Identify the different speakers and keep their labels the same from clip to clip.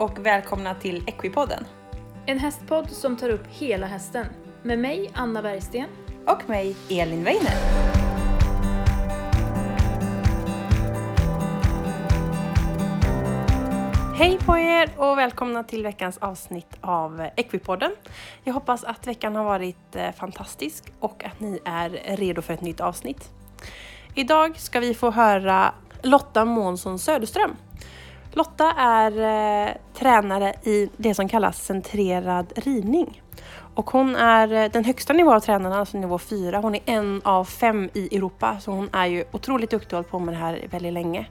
Speaker 1: och välkomna till Equipodden.
Speaker 2: En hästpodd som tar upp hela hästen. Med mig, Anna Bergsten.
Speaker 1: Och mig, Elin Weiner. Hej på er och välkomna till veckans avsnitt av Equipodden. Jag hoppas att veckan har varit eh, fantastisk och att ni är redo för ett nytt avsnitt. Idag ska vi få höra Lotta Månsson Söderström. Lotta är eh, tränare i det som kallas centrerad ridning. Och hon är eh, den högsta nivån av tränarna, alltså nivå 4. Hon är en av fem i Europa, så hon är ju otroligt duktig och har hållit på med det här väldigt länge.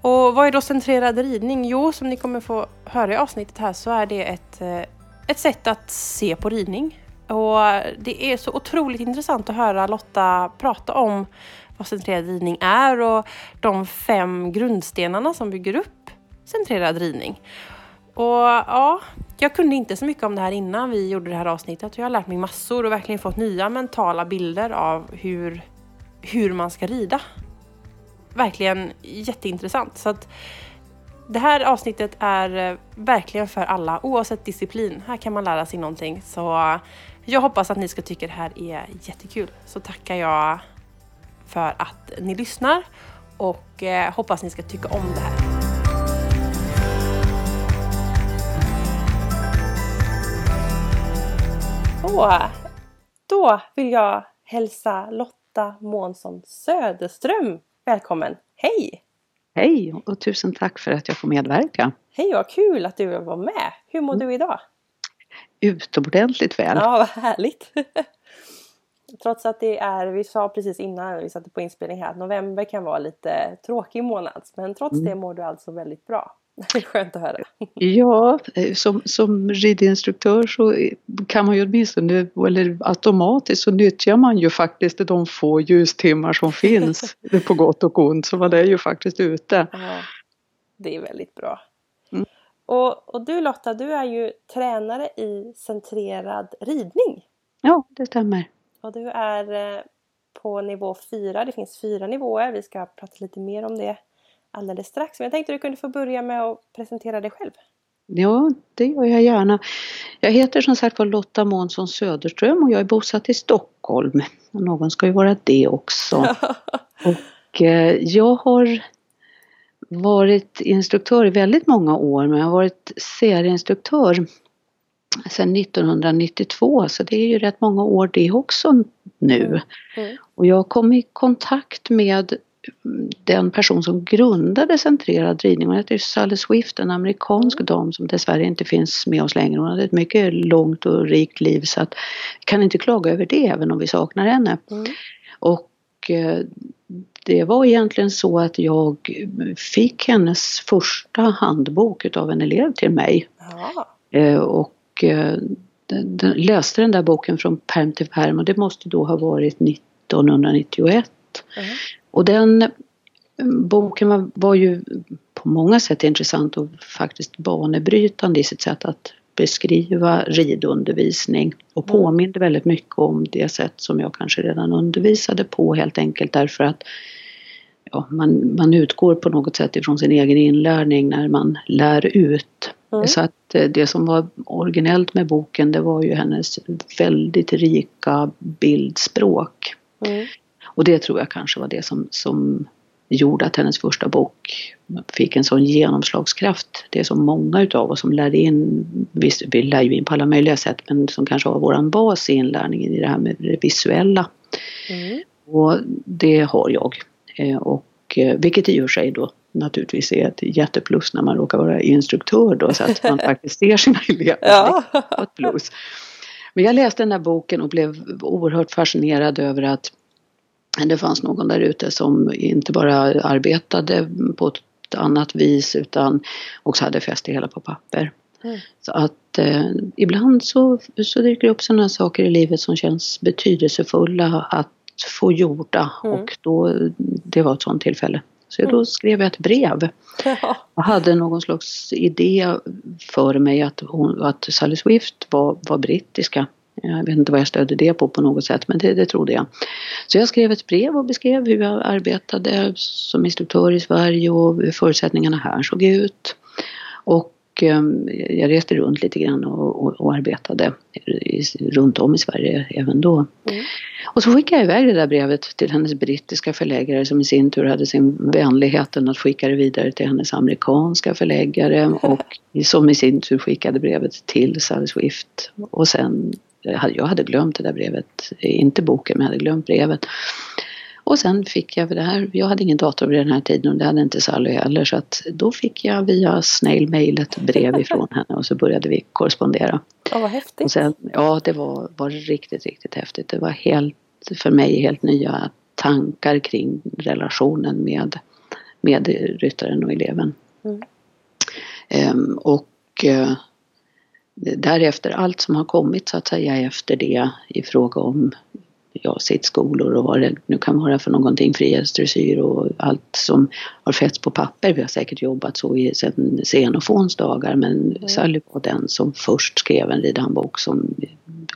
Speaker 1: Och vad är då centrerad ridning? Jo, som ni kommer få höra i avsnittet här så är det ett, eh, ett sätt att se på ridning. Och det är så otroligt intressant att höra Lotta prata om vad centrerad ridning är och de fem grundstenarna som bygger upp centrerad ridning. Och ja, jag kunde inte så mycket om det här innan vi gjorde det här avsnittet. och Jag har lärt mig massor och verkligen fått nya mentala bilder av hur, hur man ska rida. Verkligen jätteintressant. Så att det här avsnittet är eh, verkligen för alla oavsett disciplin. Här kan man lära sig någonting. Så eh, jag hoppas att ni ska tycka det här är jättekul. Så tackar jag för att ni lyssnar och eh, hoppas ni ska tycka om det här. Så, då vill jag hälsa Lotta Månsson Söderström välkommen. Hej!
Speaker 3: Hej och tusen tack för att jag får medverka.
Speaker 1: Hej, vad kul att du vill vara med. Hur mår
Speaker 3: Mm.
Speaker 1: du idag?
Speaker 3: Utomordentligt väl.
Speaker 1: Ja, vad härligt. Trots att det är, vi sa precis innan vi satte på inspelning här att november kan vara lite tråkig månad. Men trots
Speaker 3: Mm.
Speaker 1: det mår du alltså väldigt bra. Det är skönt att höra.
Speaker 3: Ja, eh, som, som ridinstruktör så kan man ju åtminstone, eller automatiskt så nyttjar man ju faktiskt de få ljustimmar som finns på gott och ont. Så det är ju faktiskt ute.
Speaker 1: Ja, det är väldigt bra.
Speaker 3: Mm.
Speaker 1: Och, och du Lotta, du är ju tränare i centrerad ridning.
Speaker 3: Ja, det stämmer.
Speaker 1: Och du är eh, på nivå 4. Det finns fyra nivåer. Vi ska prata lite mer om det alldeles strax. Men jag tänkte att du kunde få börja med att presentera dig själv.
Speaker 3: Ja, det gör jag gärna. Jag heter som sagt var Lotta Månsson Söderström och jag är bosatt i Stockholm. Någon ska ju vara det också. Och eh, jag har varit instruktör i väldigt många år men jag har varit serieinstruktör sedan 1992 så det är ju rätt många år det också nu.
Speaker 1: Mm.
Speaker 3: Och jag kom i kontakt med den person som grundade centrerad ridning. Hon heter Sally Swift, en amerikansk dam som dessvärre inte finns med oss längre. Hon hade ett mycket långt och rikt liv så att kan inte klaga över det även om vi saknar henne.
Speaker 1: Mm.
Speaker 3: Och eh, det var egentligen så att jag fick hennes första handbok utav en elev till mig.
Speaker 1: Ja.
Speaker 3: Eh, Och eh, läste den där boken från perm till perm och det måste då ha varit 1991.
Speaker 1: Mm.
Speaker 3: Och den eh, boken var, var ju på många sätt intressant och faktiskt banebrytande i sitt sätt att beskriva ridundervisning och
Speaker 1: Mm.
Speaker 3: påminde väldigt mycket om det sätt som jag kanske redan undervisade på helt enkelt därför att ja, man, man utgår på något sätt ifrån sin egen inlärning när man lär ut.
Speaker 1: Mm.
Speaker 3: Så att eh, det som var originellt med boken det var ju hennes väldigt rika bildspråk.
Speaker 1: Mm.
Speaker 3: Och det tror jag kanske var det som, som gjorde att hennes första bok fick en sån genomslagskraft. Det är så många utav oss som lärde in, visst vi lär ju in på alla möjliga sätt men som kanske har våran bas i inlärningen i det här med det visuella.
Speaker 1: Mm.
Speaker 3: Och det har jag. Eh, Och eh, vilket i och för sig då naturligtvis är ett jätteplus när man råkar vara instruktör då så att man faktiskt ser sina elever.
Speaker 1: Ja.
Speaker 3: Ett plus. Men jag läste den här boken och blev oerhört fascinerad över att det fanns någon där ute som inte bara arbetade på ett annat vis utan också hade fäst det hela på papper.
Speaker 1: Mm.
Speaker 3: Så att eh, ibland så, så dyker det upp sådana saker i livet som känns betydelsefulla att få gjorda
Speaker 1: Mm.
Speaker 3: och då, det var ett sådant tillfälle. Så då skrev jag ett brev.
Speaker 1: Ja.
Speaker 3: Jag hade någon slags idé för mig att, hon, att Sally Swift var, var brittiska. Jag vet inte vad jag stödde det på på något sätt men det, det trodde jag. Så jag skrev ett brev och beskrev hur jag arbetade som instruktör i Sverige och hur förutsättningarna här såg ut. Och ehm, jag reste runt lite grann och, och, och arbetade i, runt om i Sverige även då.
Speaker 1: Mm.
Speaker 3: Och så skickade jag iväg det där brevet till hennes brittiska förläggare som i sin tur hade sin vänligheten att skicka det vidare till hennes amerikanska förläggare och som i sin tur skickade brevet till Sally Swift. Och sen, jag hade glömt det där brevet, inte boken men jag hade glömt brevet. Och sen fick jag det här, jag hade ingen dator vid den här tiden och det hade inte Sally heller så att då fick jag via snail mail ett brev ifrån henne och så började vi korrespondera.
Speaker 1: Ja, vad häftigt.
Speaker 3: Och sen, ja, det var, var riktigt, riktigt häftigt. Det var helt, för mig helt nya tankar kring relationen med, med ryttaren och eleven.
Speaker 1: Mm.
Speaker 3: Ehm, och eh, därefter, allt som har kommit så att säga efter det i fråga om ja, sittskolor och vad det nu kan vara för någonting, frihetsdressyr och allt som har fästs på papper. Vi har säkert jobbat så i sen Xenofons dagar men mm. Sally var den som först skrev en ridhandbok som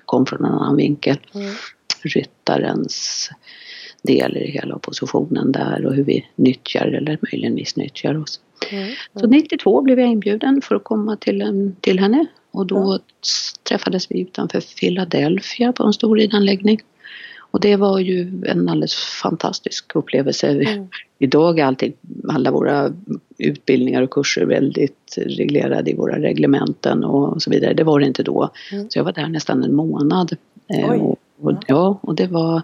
Speaker 3: kom från en annan vinkel.
Speaker 1: Mm.
Speaker 3: Ryttarens del i hela positionen där och hur vi nyttjar eller möjligen missnyttjar oss.
Speaker 1: Mm.
Speaker 3: Så 92 blev jag inbjuden för att komma till, en, till henne och då träffades vi utanför Philadelphia på en stor ridanläggning. Och det var ju en alldeles fantastisk upplevelse.
Speaker 1: Mm.
Speaker 3: Idag är allting, alla våra utbildningar och kurser väldigt reglerade i våra reglementen och så vidare. Det var det inte då.
Speaker 1: Mm.
Speaker 3: Så jag var där nästan en månad. Eh,
Speaker 1: Oj.
Speaker 3: Och, och, ja, och det var,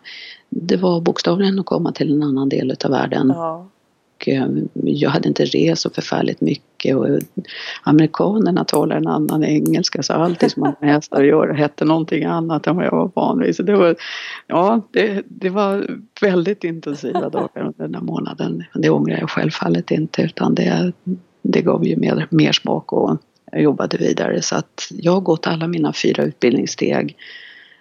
Speaker 3: det var bokstavligen att komma till en annan del av världen.
Speaker 1: Ja.
Speaker 3: Och eh, jag hade inte rest så förfärligt mycket och eh, amerikanerna talar en annan engelska så allting som man med hästar gör hette någonting annat än vad jag var van vid. Så det var, ja, det, det var väldigt intensiva dagar under den här månaden. Det ångrar jag självfallet inte utan det, det gav ju mer, mer smak och jag jobbade vidare så att jag har gått alla mina fyra utbildningssteg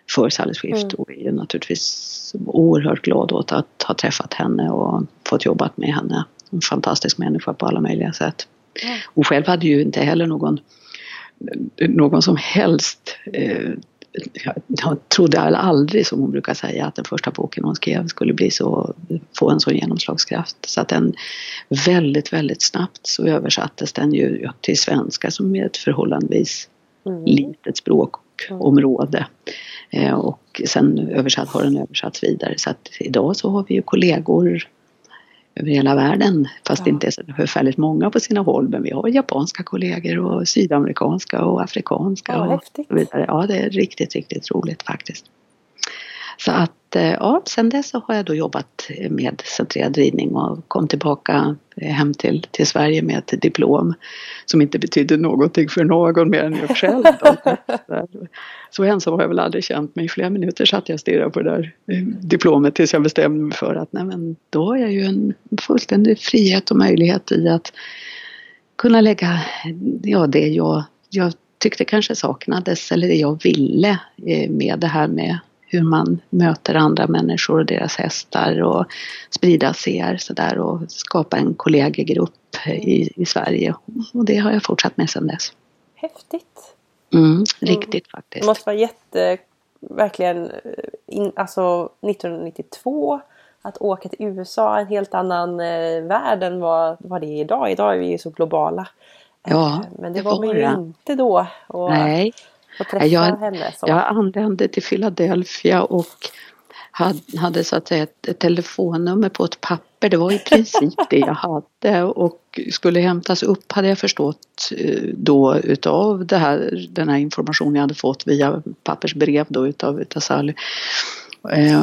Speaker 3: för Sally Swift
Speaker 1: Mm.
Speaker 3: och är naturligtvis oerhört glad åt att ha träffat henne och fått jobbat med henne. En fantastisk människa på alla möjliga sätt.
Speaker 1: Ja.
Speaker 3: Hon själv hade ju inte heller någon, någon som helst eh, jag- trodde aldrig, som hon brukar säga, att den första boken hon skrev skulle bli så, få en sån genomslagskraft. Så att den väldigt, väldigt snabbt så översattes den ju till svenska som är ett förhållandevis
Speaker 1: Mm.
Speaker 3: litet språkområde. Eh, och sen översatt, har den översatts vidare så att idag så har vi ju kollegor över hela världen. Fast
Speaker 1: Ja.
Speaker 3: det inte är så förfärligt många på sina håll men vi har japanska kollegor och sydamerikanska och afrikanska
Speaker 1: Ja,
Speaker 3: och så vidare. Ja, det är riktigt, riktigt roligt faktiskt. Så att ja, sen dess så har jag då jobbat med centrerad ridning och kom tillbaka eh, hem till, till Sverige med ett diplom som inte betydde någonting för någon mer än jag själv. Så ensam har jag väl aldrig känt mig. I flera minuter satt jag och stirrade på det där eh, diplomet tills jag bestämde mig för att nej men då har jag ju en fullständig frihet och möjlighet i att kunna lägga ja, det jag, jag tyckte kanske saknades eller det jag ville eh, med det här med hur man möter andra människor och deras hästar och sprida CR sådär och skapa en kollegegrupp i, i Sverige. Och det har jag fortsatt med sedan dess.
Speaker 1: Häftigt.
Speaker 3: Mm, riktigt
Speaker 1: Det
Speaker 3: faktiskt.
Speaker 1: måste vara jätte, verkligen, eh, in, alltså 1992 att åka till USA, en helt annan eh, värld än vad, vad det är idag. Idag är vi ju så globala. Eh,
Speaker 3: Ja,
Speaker 1: Men det,
Speaker 3: det
Speaker 1: var man ju
Speaker 3: det.
Speaker 1: inte då. Och
Speaker 3: Nej,
Speaker 1: få träffa
Speaker 3: Jag-
Speaker 1: henne. Så.
Speaker 3: jag anlände till Philadelphia och hade, hade så att säga ett, ett telefonnummer på ett papper. Det var i princip det jag hade och skulle hämtas upp hade jag förstått eh, då utav det här, den här informationen jag hade fått via pappersbrev då utav. Eh,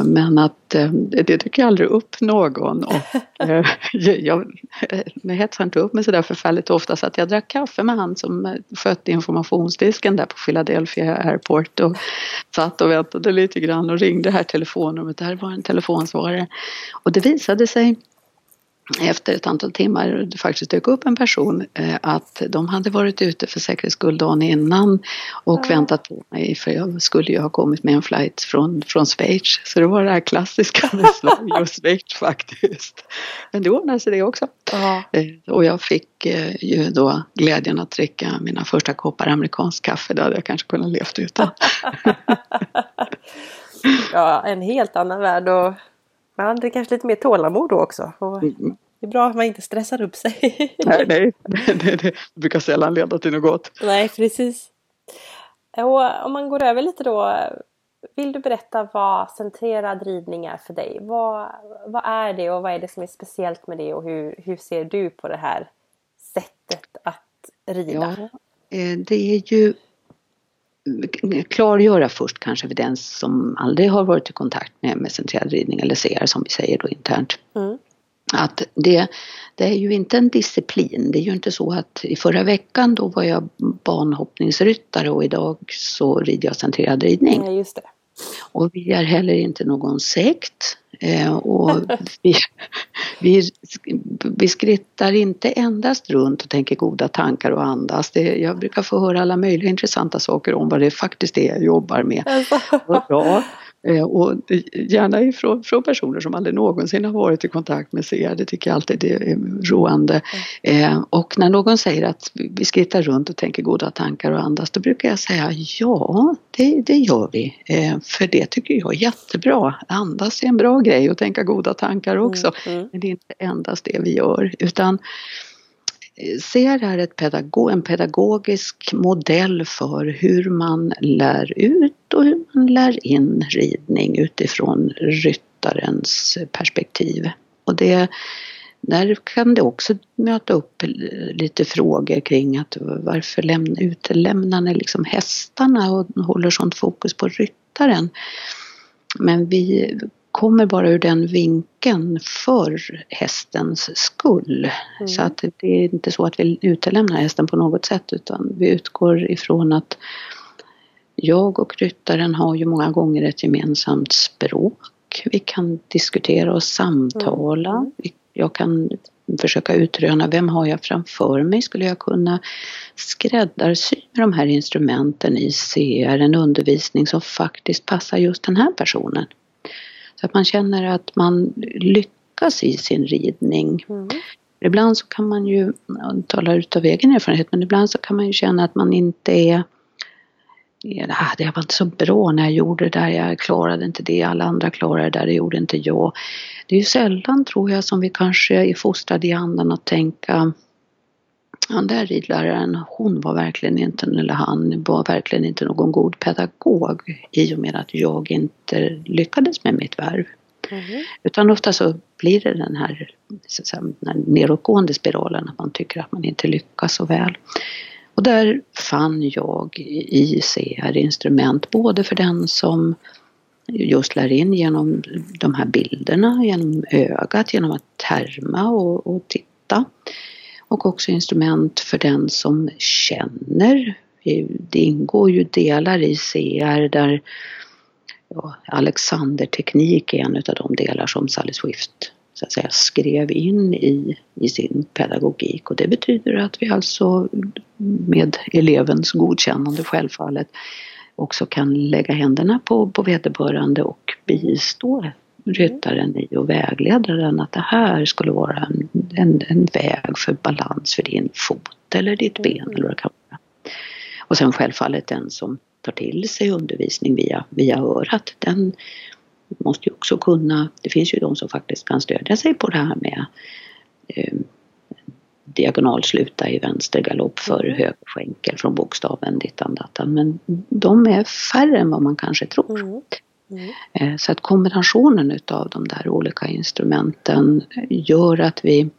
Speaker 3: Men att eh, det dyker jag aldrig upp någon och eh, jag, jag hetsar inte upp mig sådär förfärligt ofta så att jag drack kaffe med han som eh, skötte informationsdisken där på Philadelphia Airport och satt och väntade lite grann och ringde det här telefonnumret. Det här var en telefonsvarare. Och det visade sig efter ett antal timmar det faktiskt dök upp en person eh, att de hade varit ute för säkerhets skull dagen innan och
Speaker 1: Ja.
Speaker 3: väntat på mig för jag skulle ju ha kommit med en flight från, från Schweiz. Så det var det här klassiska med Sverige och Schweiz faktiskt. Men det ordnade sig det också.
Speaker 1: Ja.
Speaker 3: Eh, Och jag fick eh, ju då glädjen att dricka mina första koppar amerikansk kaffe. Det hade jag kanske kunnat levt utan.
Speaker 1: ja, en helt annan värld och man hade kanske lite mer tålamod då också. Och,
Speaker 3: Mm.
Speaker 1: Det är bra att man inte stressar upp sig.
Speaker 3: nej, nej, det, det, det brukar sällan leda till något gott.
Speaker 1: Nej, precis. Och om man går över lite då. Vill du berätta vad centrerad ridning är för dig? Vad, vad är det och vad är det som är speciellt med det och hur, hur ser du på det här sättet att rida?
Speaker 3: Ja, eh, det är ju klargöra först kanske för den som aldrig har varit i kontakt med, med centrerad ridning eller CR som vi säger då internt. Mm. Att det, det är ju inte en disciplin. Det är ju inte så att i förra veckan då var jag banhoppningsryttare och idag så rider jag centrerad ridning.
Speaker 1: Nej, just det.
Speaker 3: Och vi är heller inte någon sekt. Eh, och vi, vi, vi skrittar inte endast runt och tänker goda tankar och andas. Det, jag brukar få höra alla möjliga intressanta saker om vad det faktiskt är jag jobbar med. Alltså. Ja, Eh, och gärna ifrån, från personer som aldrig någonsin har varit i kontakt med CR, det tycker jag alltid är roande. Mm. och när någon säger att vi skrittar runt och tänker goda tankar och andas, då brukar jag säga ja, det, det gör vi. Eh, för det tycker jag är jättebra. Andas är en bra grej och tänka goda tankar också. Mm. Mm. Men det är inte endast det vi gör, utan ser här ett pedagog, en pedagogisk modell för hur man lär ut och hur man lär in ridning utifrån ryttarens perspektiv. Och det, där kan det också möta upp lite frågor kring att varför lämna, utelämnar ni liksom hästarna och håller sånt fokus på ryttaren? Men vi kommer bara ur den vinkeln för hästens skull. Mm. Så att det är inte så att vi utelämnar hästen på något sätt utan vi utgår ifrån att jag och ryttaren har ju många gånger ett gemensamt språk. Vi kan diskutera och samtala. Mm. Jag kan försöka utröna vem har jag framför mig? Skulle jag kunna skräddarsy med de här instrumenten i CR en undervisning som faktiskt passar just den här personen? Så att man känner att man lyckas i sin ridning. Mm. Ibland så kan man ju, jag talar utav egen erfarenhet, men ibland så kan man ju känna att man inte är ah, det var inte så bra när jag gjorde det där, jag klarade inte det, alla andra klarade det där, det gjorde inte jag. Det är ju sällan tror jag som vi kanske är fostrade i andan att tänka den där ridläraren, hon var verkligen inte, eller han var verkligen inte någon god pedagog i och med att jag inte lyckades med mitt värv. Mm. Utan ofta så blir det den här, så säga, den nedåtgående spiralen att man tycker att man inte lyckas så väl. Och där fann jag i CR instrument både för den som just lär in genom de här bilderna, genom ögat, genom att härma och, och titta och också instrument för den som känner. Det ingår ju delar i CR där ja, Alexander-teknik är en av de delar som Sally Swift så att säga, skrev in i, i sin pedagogik och det betyder att vi alltså med elevens godkännande självfallet också kan lägga händerna på, på vederbörande och bistå ryttaren i och vägleda den att det här skulle vara en, en, en väg för balans för din fot eller ditt ben eller vad det kan vara. Och sen självfallet den som tar till sig undervisning via, via örat, den måste ju också kunna, det finns ju de som faktiskt kan stödja sig på det här med eh, diagonalsluta i vänster galopp för mm. höger skänkel från bokstaven dittan dattan. Men de är färre än vad man kanske tror. Mm. Mm. Så att kombinationen utav de där olika instrumenten gör att vi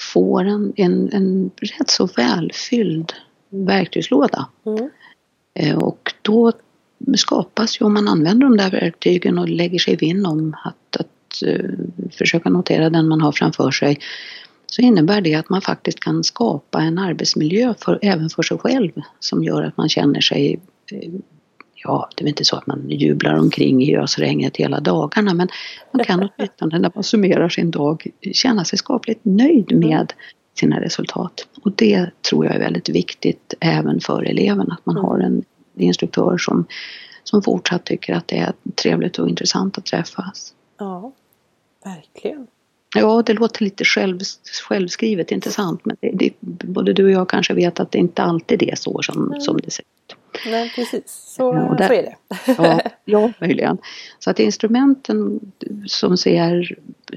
Speaker 3: får en, en, en rätt så välfylld verktygslåda. Mm. Eh, och då skapas ju, om man använder de där verktygen och lägger sig vinn om att, att uh, försöka notera den man har framför sig, så innebär det att man faktiskt kan skapa en arbetsmiljö för, även för sig själv som gör att man känner sig ja, det är inte så att man jublar omkring i ösregnet hela dagarna men man kan åtminstone när man summerar sin dag känna sig skapligt nöjd mm. med sina resultat. Och det tror jag är väldigt viktigt även för eleven att man mm. har en instruktör som, som fortsatt tycker att det är trevligt och intressant att träffas.
Speaker 1: Ja, verkligen.
Speaker 3: Ja, det låter lite själv, självskrivet, inte sant? Men det, det, både du och jag kanske vet att det inte alltid är så som, mm. som det ser ut.
Speaker 1: Nej, precis. Så, ja, där, så är det.
Speaker 3: ja, ja, möjligen. Så att instrumenten som CR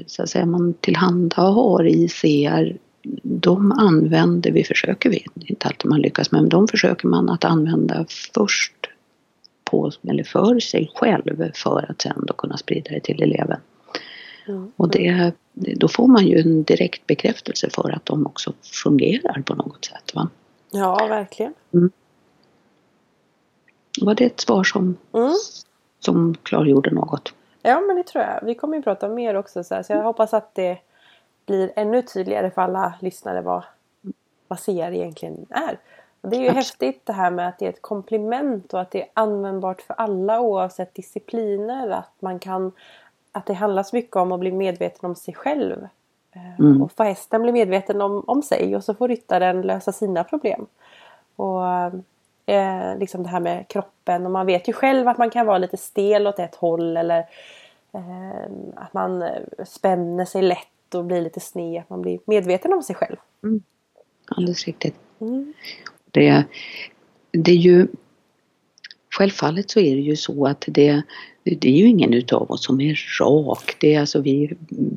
Speaker 3: så att säga, man tillhandahar i CR de använder vi, försöker vi, inte alltid man lyckas men de försöker man att använda först på, eller för sig själv för att sen då kunna sprida det till eleven. Och det, då får man ju en direkt bekräftelse för att de också fungerar på något sätt. Va?
Speaker 1: Ja, verkligen. Mm.
Speaker 3: Var det ett svar som, mm. som klargjorde något?
Speaker 1: Ja, men det tror jag. Vi kommer ju prata mer också så, här, så jag hoppas att det blir ännu tydligare för alla lyssnare vad, vad CR egentligen är. Och det är ju Absolut. häftigt det här med att det är ett komplement och att det är användbart för alla oavsett discipliner. Att man kan att det handlar så mycket om att bli medveten om sig själv. Eh, mm. Och få hästen bli medveten om, om sig och så får ryttaren lösa sina problem. Och eh, liksom det här med kroppen och man vet ju själv att man kan vara lite stel åt ett håll eller eh, att man spänner sig lätt och blir lite sned. Att man blir medveten om sig själv.
Speaker 3: Mm. Alldeles riktigt. Mm. Det, det är ju Självfallet så är det ju så att det, det är ju ingen utav oss som är rak. Det är alltså vi,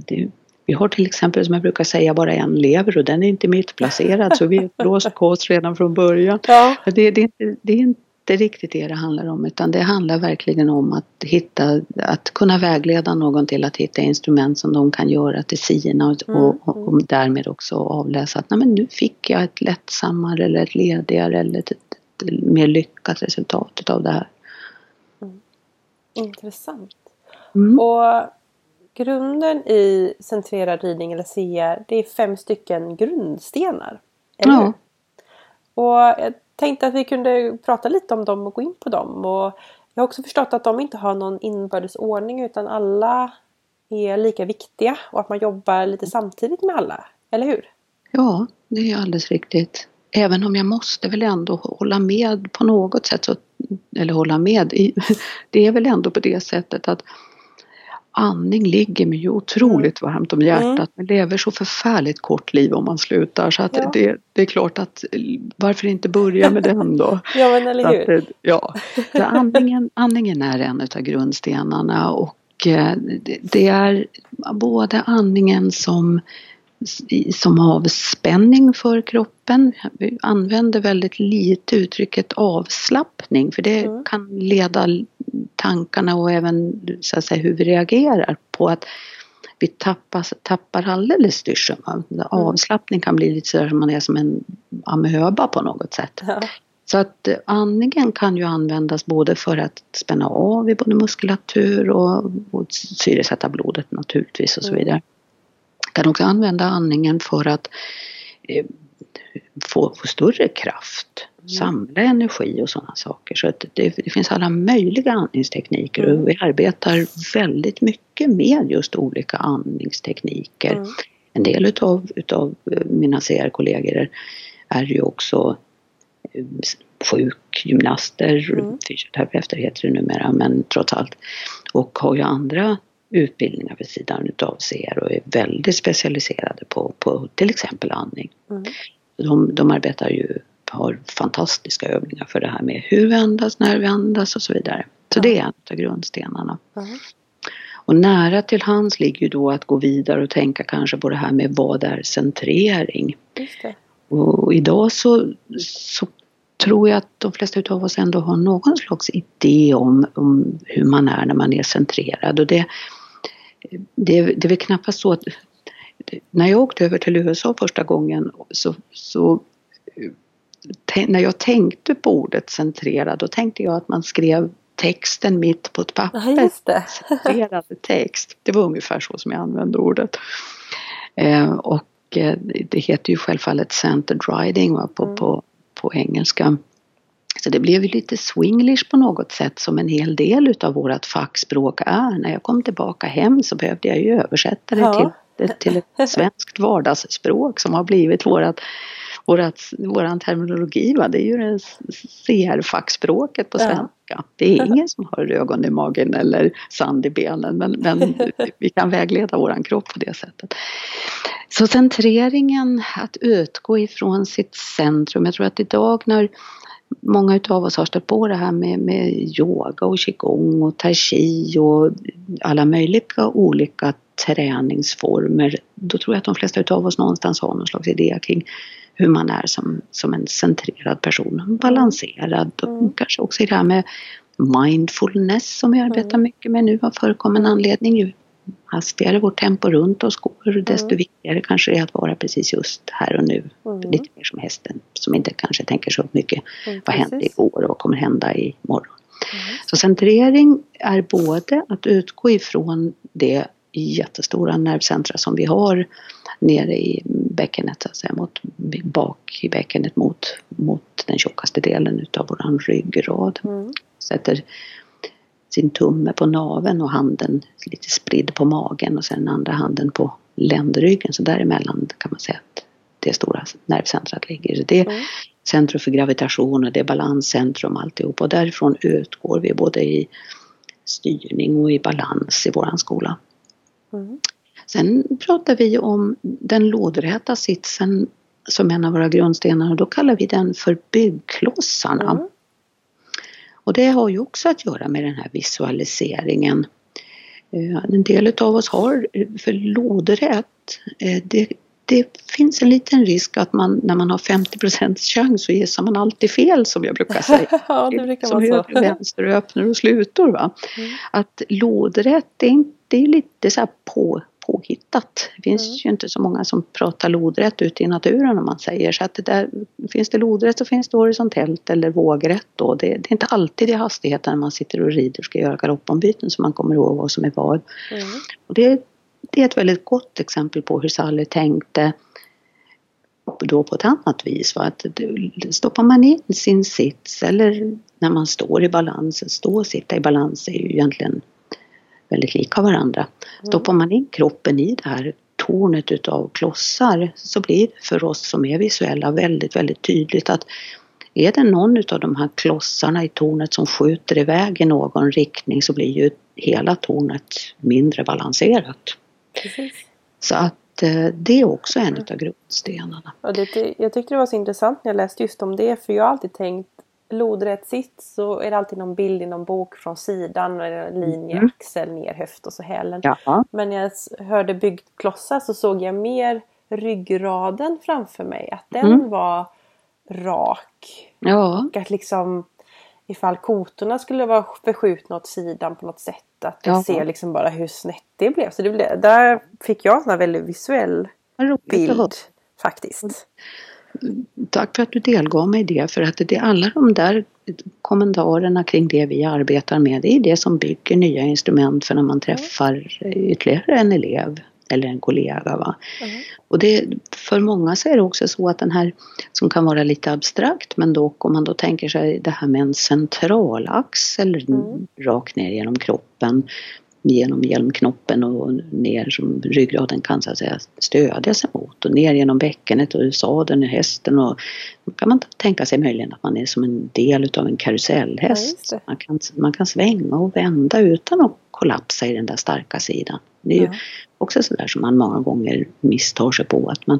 Speaker 3: det, vi har till exempel som jag brukar säga bara en lever och den är inte mittplacerad så vi är ett blåst kors redan från början. Ja. Det, det, det är inte riktigt det det handlar om utan det handlar verkligen om att hitta, att kunna vägleda någon till att hitta instrument som de kan göra till sina och, mm. och, och, och därmed också avläsa att Nej, men nu fick jag ett lättsammare eller ett ledigare eller ett, ett mer lyckat resultat av det här.
Speaker 1: Intressant. Mm. Och grunden i centrerad ridning eller CR det är fem stycken grundstenar. Eller ja. Och jag tänkte att vi kunde prata lite om dem och gå in på dem. Och jag har också förstått att de inte har någon inbördes ordning utan alla är lika viktiga och att man jobbar lite samtidigt med alla. Eller hur?
Speaker 3: Ja, det är alldeles riktigt. Även om jag måste väl ändå hålla med på något sätt, så, eller hålla med, det är väl ändå på det sättet att andning ligger mig ju otroligt mm. varmt om hjärtat. Mm. Man lever så förfärligt kort liv om man slutar så att ja. det, det, är klart att varför inte börja med den då?
Speaker 1: ja men eller hur. Att,
Speaker 3: ja, så andningen, andningen är en av grundstenarna och eh, det är både andningen som som avspänning för kroppen. Vi använder väldigt lite uttrycket avslappning för det mm. kan leda tankarna och även så att säga, hur vi reagerar på att vi tappar, tappar alldeles styrseln. Mm. Avslappning kan bli lite sådär som man är som en amöba på något sätt. Ja. Så att andningen kan ju användas både för att spänna av i både muskulatur och, och syresätta blodet naturligtvis och så mm. vidare kan också använda andningen för att eh, få, få, större kraft, mm. samla energi och sådana saker. Så att det, det finns alla möjliga andningstekniker mm. och vi arbetar väldigt mycket med just olika andningstekniker. Mm. En del utav, utav eh, mina CR-kollegor är ju också eh, sjukgymnaster, mm. fysioterapeuter heter det numera men trots allt. Och har ju andra utbildningar vid sidan utav CR och är väldigt specialiserade på, på till exempel andning. Mm. De, de arbetar ju, har fantastiska övningar för det här med hur vi andas, när vi andas och så vidare. Så mm. det är en av grundstenarna. Mm. Och nära till hands ligger ju då att gå vidare och tänka kanske på det här med vad är centrering? Och idag så, så tror jag att de flesta utav oss ändå har någon slags idé om, om hur man är när man är centrerad. Och det, det, det är väl knappast så att när jag åkte över till USA första gången så, så när jag tänkte på ordet centrerad då tänkte jag att man skrev texten mitt på ett papper.
Speaker 1: Ja, just det.
Speaker 3: Centrerad text. Det var ungefär så som jag använde ordet. Eh, och eh, det heter ju självfallet centered riding va, på, mm. på, på engelska. Så det blev ju lite swinglish på något sätt som en hel del utav vårat fackspråk är. När jag kom tillbaka hem så behövde jag ju översätta det ja. till, till ett svenskt vardagsspråk som har blivit vårat Vårat, våran terminologi, va? det är ju det CR-fackspråket på svenska. Ja. Det är ingen som har ögon i magen eller sand i benen men, men vi kan vägleda våran kropp på det sättet. Så centreringen, att utgå ifrån sitt centrum. Jag tror att idag när många utav oss har stött på det här med, med yoga och qigong och tai chi och alla möjliga olika träningsformer. Då tror jag att de flesta utav oss någonstans har någon slags idé kring hur man är som, som en centrerad person, balanserad och
Speaker 1: Mm.
Speaker 3: kanske också i det här med mindfulness som vi arbetar
Speaker 1: Mm.
Speaker 3: mycket med nu av förekommande anledning. Hastigare vårt tempo runt oss går desto
Speaker 1: Mm.
Speaker 3: viktigare kanske det är att vara precis just här och nu.
Speaker 1: Mm.
Speaker 3: Lite mer som hästen som inte kanske tänker så mycket
Speaker 1: Mm,
Speaker 3: vad hände igår och vad kommer hända imorgon.
Speaker 1: Mm.
Speaker 3: Så centrering är både att utgå ifrån det jättestora nervcentra som vi har nere i bäckenet, så att säga, mot, bak i bäckenet mot, mot den tjockaste delen utav våran ryggrad.
Speaker 1: Mm.
Speaker 3: Sätter sin tumme på naveln och handen lite spridd på magen och sen andra handen på ländryggen. Så däremellan kan man säga att det stora nervcentrat ligger. Det är
Speaker 1: Mm.
Speaker 3: centrum för gravitation och det är balanscentrum alltihop och därifrån utgår vi både i styrning och i balans i våran skola.
Speaker 1: Mm.
Speaker 3: Sen pratar vi om den lådräta sitsen som en av våra grundstenar och då kallar vi den för byggklossarna.
Speaker 1: Mm.
Speaker 3: Och det har ju också att göra med den här visualiseringen. Eh, En del av oss har eh, för lådrätt, eh, det, det finns en liten risk att man när man har 50% chans så gissar man alltid fel som jag brukar säga.
Speaker 1: ja, det brukar
Speaker 3: som höger,
Speaker 1: så.
Speaker 3: vänster och öppnar och slutor. Va?
Speaker 1: Mm.
Speaker 3: Att lådrätt det är, inte, det är lite så här på, påhittat. Det finns
Speaker 1: Mm.
Speaker 3: ju inte så många som pratar lodrätt ute i naturen om man säger så att det där, finns det lodrätt så finns det horisontellt eller vågrätt då. Det, det är inte alltid i hastigheten när man sitter och rider och ska göra galoppombyten som man kommer ihåg vad som är vad.
Speaker 1: Mm.
Speaker 3: Och det, det är ett väldigt gott exempel på hur Sally tänkte då på ett annat vis. Va? Att stoppar man in sin sits eller när man står i balans, stå och sitta i balans är ju egentligen väldigt lika varandra. Stoppar man in kroppen i det här tornet utav klossar så blir det för oss som är visuella väldigt, väldigt tydligt att är det någon utav de här klossarna i tornet som skjuter iväg i någon riktning så blir ju hela tornet mindre balanserat.
Speaker 1: Precis.
Speaker 3: Så att eh, det är också en utav grundstenarna.
Speaker 1: Och det, jag tyckte det var så intressant när jag läste just om det för jag har alltid tänkt lodrätt sits så är det alltid någon bild i någon bok från sidan eller en linje,
Speaker 3: Mm.
Speaker 1: axel, ner, höft och så hälen.
Speaker 3: Ja,
Speaker 1: Men när jag hörde byggklossar så såg jag mer ryggraden framför mig. Att den
Speaker 3: Mm.
Speaker 1: var rak.
Speaker 3: ja,
Speaker 1: Och att liksom ifall kotorna skulle vara förskjutna åt sidan på något sätt. Att jag
Speaker 3: Ja.
Speaker 1: ser liksom bara hur snett det blev. Så det blev, där fick jag en väldigt visuell bild faktiskt.
Speaker 3: Tack för att du delgav mig det för att det är alla de där kommentarerna kring det vi arbetar med det är det som bygger nya instrument för när man träffar ytterligare en elev eller en kollega. Va?
Speaker 1: Mm.
Speaker 3: Och det, för många så är det också så att den här som kan vara lite abstrakt men dock om man då tänker sig det här med en centralaxel
Speaker 1: Mm.
Speaker 3: rakt ner genom kroppen genom hjälmknoppen och ner som ryggraden kan så att säga stödja sig mot och ner genom bäckenet och sadeln i hästen och då kan man tänka sig möjligen att man är som en del utav en
Speaker 1: Ja,
Speaker 3: karusellhäst.
Speaker 1: det.
Speaker 3: man, kan, man kan svänga och vända utan att kollapsa i den där starka sidan. Det är ju
Speaker 1: Ja.
Speaker 3: också sådär som man många gånger misstar sig på att man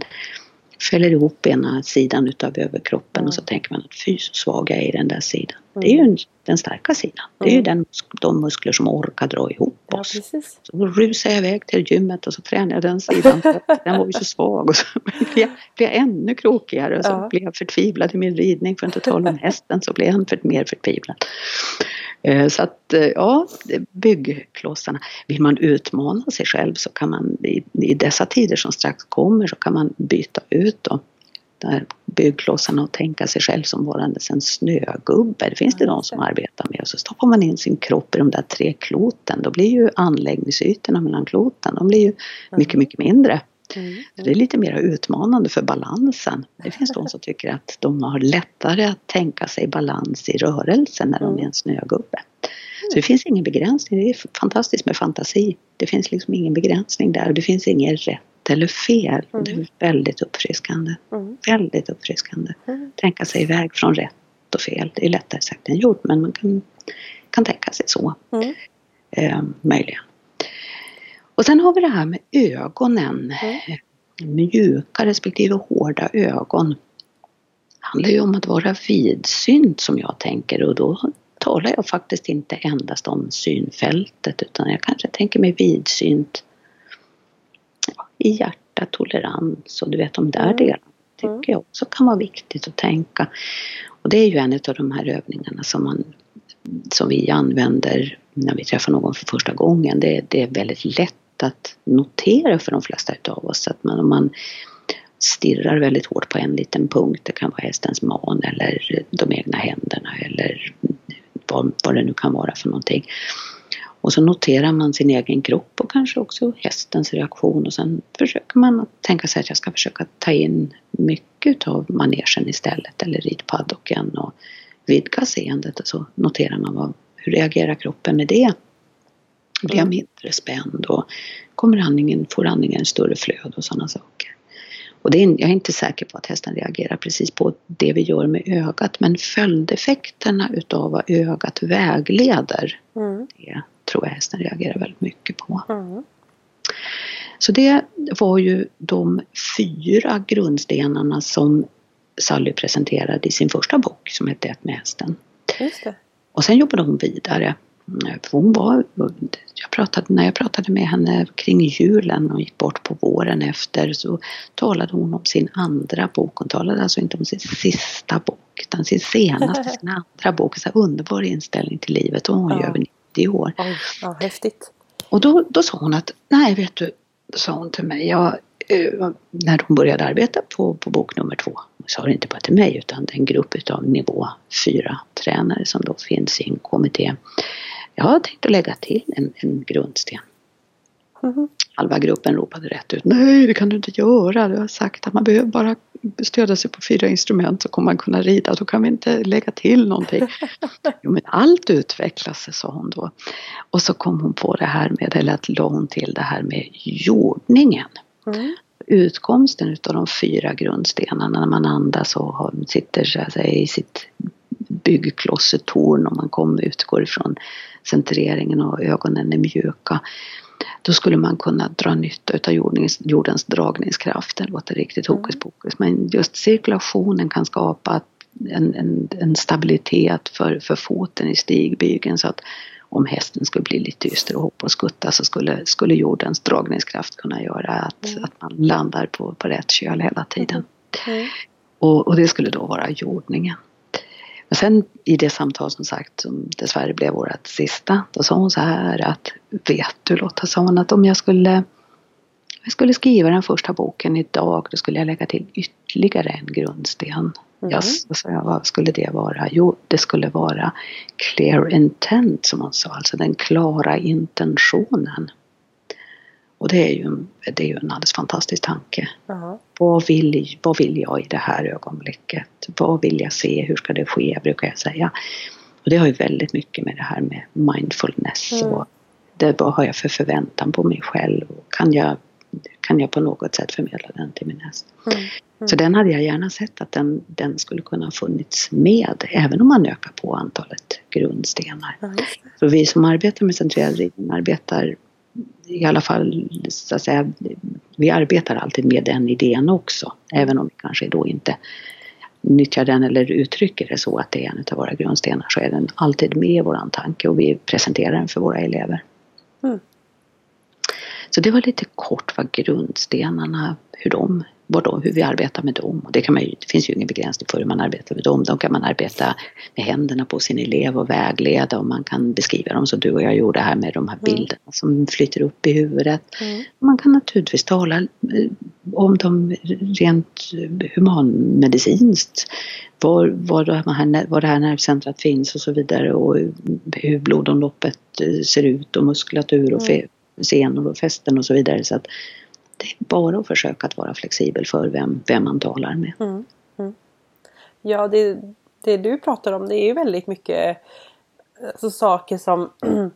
Speaker 3: fäller ihop ena sidan utav överkroppen och så tänker man att fy så svag jag är i den där sidan. Det är ju en- den starka sidan. Det är ju
Speaker 1: Mm.
Speaker 3: den, de muskler som orkar dra ihop
Speaker 1: Ja,
Speaker 3: oss.
Speaker 1: precis.
Speaker 3: Så rusar jag iväg till gymmet och så tränar jag den sidan. Den var ju så svag och så blir jag, blir jag ännu krokigare och så
Speaker 1: Ja.
Speaker 3: blir jag förtvivlad i min ridning. För att inte tala om hästen så blir jag än för, mer förtvivlad. Eh, Så att eh, ja, byggklossarna. Vill man utmana sig själv så kan man i, i dessa tider som strax kommer så kan man byta ut då där byggklossarna och tänka sig själv som varandes en snögubbe. Det finns det de som arbetar med. Och så stoppar man in sin kropp i de där tre kloten. Då blir ju anläggningsytorna mellan kloten, de blir ju mycket, mycket mindre.
Speaker 1: Mm.
Speaker 3: Så det är lite mer utmanande för balansen. Det finns de som tycker att de har lättare att tänka sig balans i rörelsen när de är en snögubbe. Så det finns ingen begränsning. Det är fantastiskt med fantasi. Det finns liksom ingen begränsning där. Det finns inget rätt eller fel. Och Det är väldigt uppfriskande.
Speaker 1: Mm.
Speaker 3: Väldigt uppfriskande.
Speaker 1: Mm.
Speaker 3: Tänka sig iväg från rätt och fel. Det är lättare sagt än gjort men man kan, kan tänka sig så.
Speaker 1: Mm.
Speaker 3: Eh, möjligen. Och sen har vi det här med ögonen.
Speaker 1: Mm.
Speaker 3: Mjuka respektive hårda ögon. handlar ju om att vara vidsynt som jag tänker och då talar jag faktiskt inte endast om synfältet utan jag kanske tänker mig vidsynt i hjärta, tolerans och du vet de där mm. delarna tycker jag också kan vara viktigt att tänka. Och det är ju en av de här övningarna som, man, som vi använder när vi träffar någon för första gången. Det, det är väldigt lätt att notera för de flesta utav oss att man, om man stirrar väldigt hårt på en liten punkt, det kan vara hästens man eller de egna händerna eller vad, vad det nu kan vara för någonting. Och så noterar man sin egen kropp och kanske också hästens reaktion och sen försöker man tänka sig att jag ska försöka ta in mycket av manegen istället eller ridpaddocken och vidga seendet och så noterar man vad, hur reagerar kroppen med det. Blir jag mm. mindre spänd och kommer andningen, får andningen större flöde och sådana saker. Och det är, jag är inte säker på att hästen reagerar precis på det vi gör med ögat men följdeffekterna utav vad ögat vägleder mm. det tror jag hästen reagerar väldigt mycket på. Mm. Så det var ju de fyra grundstenarna som Sally presenterade i sin första bok som hette Ett med hästen. Och sen jobbade hon vidare hon var, jag pratade, när jag pratade med henne kring julen och gick bort på våren efter så talade hon om sin andra bok. Hon talade alltså inte om sin sista bok utan sin senaste, sin andra bok. Så underbar inställning till livet och hon är ja. över 90 år.
Speaker 1: Oj, ja, häftigt.
Speaker 3: Och då, då sa hon att, nej vet du, sa hon till mig, jag, eh, när hon började arbeta på, på bok nummer två, sa det inte bara till mig utan en grupp utav nivå fyra tränare som då finns i en kommitté. Jag har tänkt att lägga till en, en grundsten. Mm. Halva gruppen ropade rätt ut. Nej, det kan du inte göra. Du har sagt att man behöver bara stödja sig på fyra instrument så kommer man kunna rida. Då kan vi inte lägga till någonting. jo, men allt utvecklas, sa hon då. Och så kom hon på det här med, eller att la hon till det här med jordningen. Mm. Utkomsten utav de fyra grundstenarna när man andas och sitter så att säga, i sitt byggklossetorn och man kommer, utgår ifrån centreringen och ögonen är mjuka. Då skulle man kunna dra nytta utav jordens, jordens dragningskraft. Det låter riktigt mm. hokus pokus. Men just cirkulationen kan skapa en, en, en stabilitet för, för foten i stigbygeln så att om hästen skulle bli lite yster och hoppa och skutta så skulle, skulle jordens dragningskraft kunna göra att, mm. att man landar på, på rätt köl hela tiden. Mm. Och, och, det skulle då vara jordningen. Men sen i det samtal som sagt som dessvärre blev vårt sista, då sa hon så här att Vet du Lotta, sa hon att om jag skulle jag skulle skriva den första boken idag, då skulle jag lägga till ytterligare en grundsten. Mm. Yes, sa jag, vad skulle det vara? Jo, det skulle vara clear intent som hon sa, alltså den klara intentionen. Och det är ju, det är ju en alldeles fantastisk tanke. Uh-huh. Vad, vill, vad vill jag i det här ögonblicket? Vad vill jag se? Hur ska det ske? Brukar jag säga. Och det har ju väldigt mycket med det här med mindfulness mm. och det, vad har jag för förväntan på mig själv? Och kan jag, kan jag på något sätt förmedla den till min häst? Mm. Mm. Så den hade jag gärna sett att den, den skulle kunna ha funnits med även om man ökar på antalet grundstenar. Så vi som arbetar med centrerad ridning arbetar i alla fall så att säga, vi arbetar alltid med den idén också. Även om vi kanske då inte nyttjar den eller uttrycker det så att det är en av våra grundstenar så är den alltid med i våran tanke och vi presenterar den för våra elever. Mm. Så det var lite kort vad grundstenarna, hur de vad hur vi arbetar med dem. Och det, kan man ju, det finns ju ingen begränsning för hur man arbetar med dem. De kan man arbeta med händerna på sin elev och vägleda och man kan beskriva dem som du och jag gjorde här med de här mm. bilderna mm. som flyter upp i huvudet. Mm. Man kan naturligtvis tala eh, om dem rent humanmedicinskt. Var, var, det här, var det här nervcentrat finns och så vidare och hur blodomloppet eh, ser ut och muskulatur och mm. senor och fästen och så vidare. Så att det är bara att försöka att vara flexibel för vem, vem man talar med. Mm. Mm.
Speaker 1: Ja, det, det du pratar om det är ju väldigt mycket alltså, saker som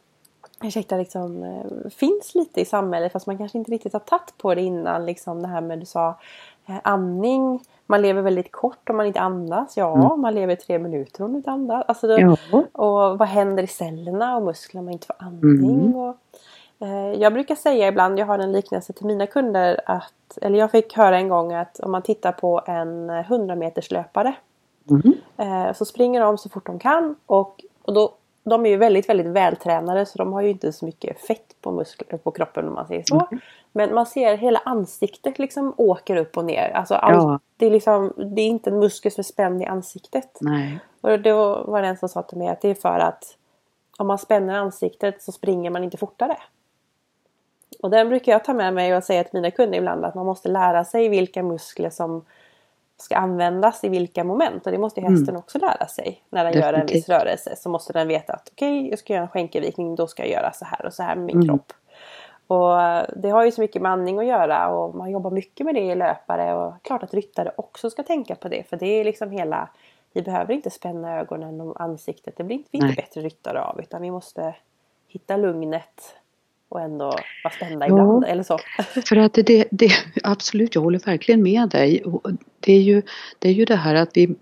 Speaker 1: ursäkta, liksom, eh, finns lite i samhället fast man kanske inte riktigt har tagit på det innan. Liksom det här med du sa eh, andning. Man lever väldigt kort om man inte andas. Ja, mm. man lever tre minuter om man inte andas. Alltså, ja. Och vad händer i cellerna och musklerna om man inte får andning? Mm. Och, jag brukar säga ibland, jag har en liknelse till mina kunder att, eller jag fick höra en gång att om man tittar på en 100 meters löpare
Speaker 3: Mm.
Speaker 1: Eh, så springer de så fort de kan och, och då, de är ju väldigt, väldigt vältränade så de har ju inte så mycket fett på muskler på kroppen om man säger så.
Speaker 3: Mm.
Speaker 1: Men man ser hela ansiktet liksom åker upp och ner. Alltså allt,
Speaker 3: Ja.
Speaker 1: det, är liksom, det är inte en muskel som är spänd i ansiktet.
Speaker 3: Nej.
Speaker 1: Och var var det en som sa till mig att det är för att om man spänner ansiktet så springer man inte fortare. Och den brukar jag ta med mig och säga till mina kunder ibland att man måste lära sig vilka muskler som ska användas i vilka moment. Och det måste hästen också lära sig. När den gör en viss
Speaker 3: Definitivt.
Speaker 1: rörelse så måste den veta att okej, jag ska göra en skänkelvikning, då ska jag göra så här och så här med min
Speaker 3: Mm.
Speaker 1: kropp. Och det har ju så mycket med andning att göra och man jobbar mycket med det i löpare och klart att ryttare också ska tänka på det för det är liksom hela vi behöver inte spänna ögonen och ansiktet, det blir inte, vi bättre ryttare av utan vi måste hitta lugnet och ändå vara spända
Speaker 3: Ja.
Speaker 1: ibland eller så.
Speaker 3: För att det, det, absolut, jag håller verkligen med dig. Det är ju det, är ju det här att vi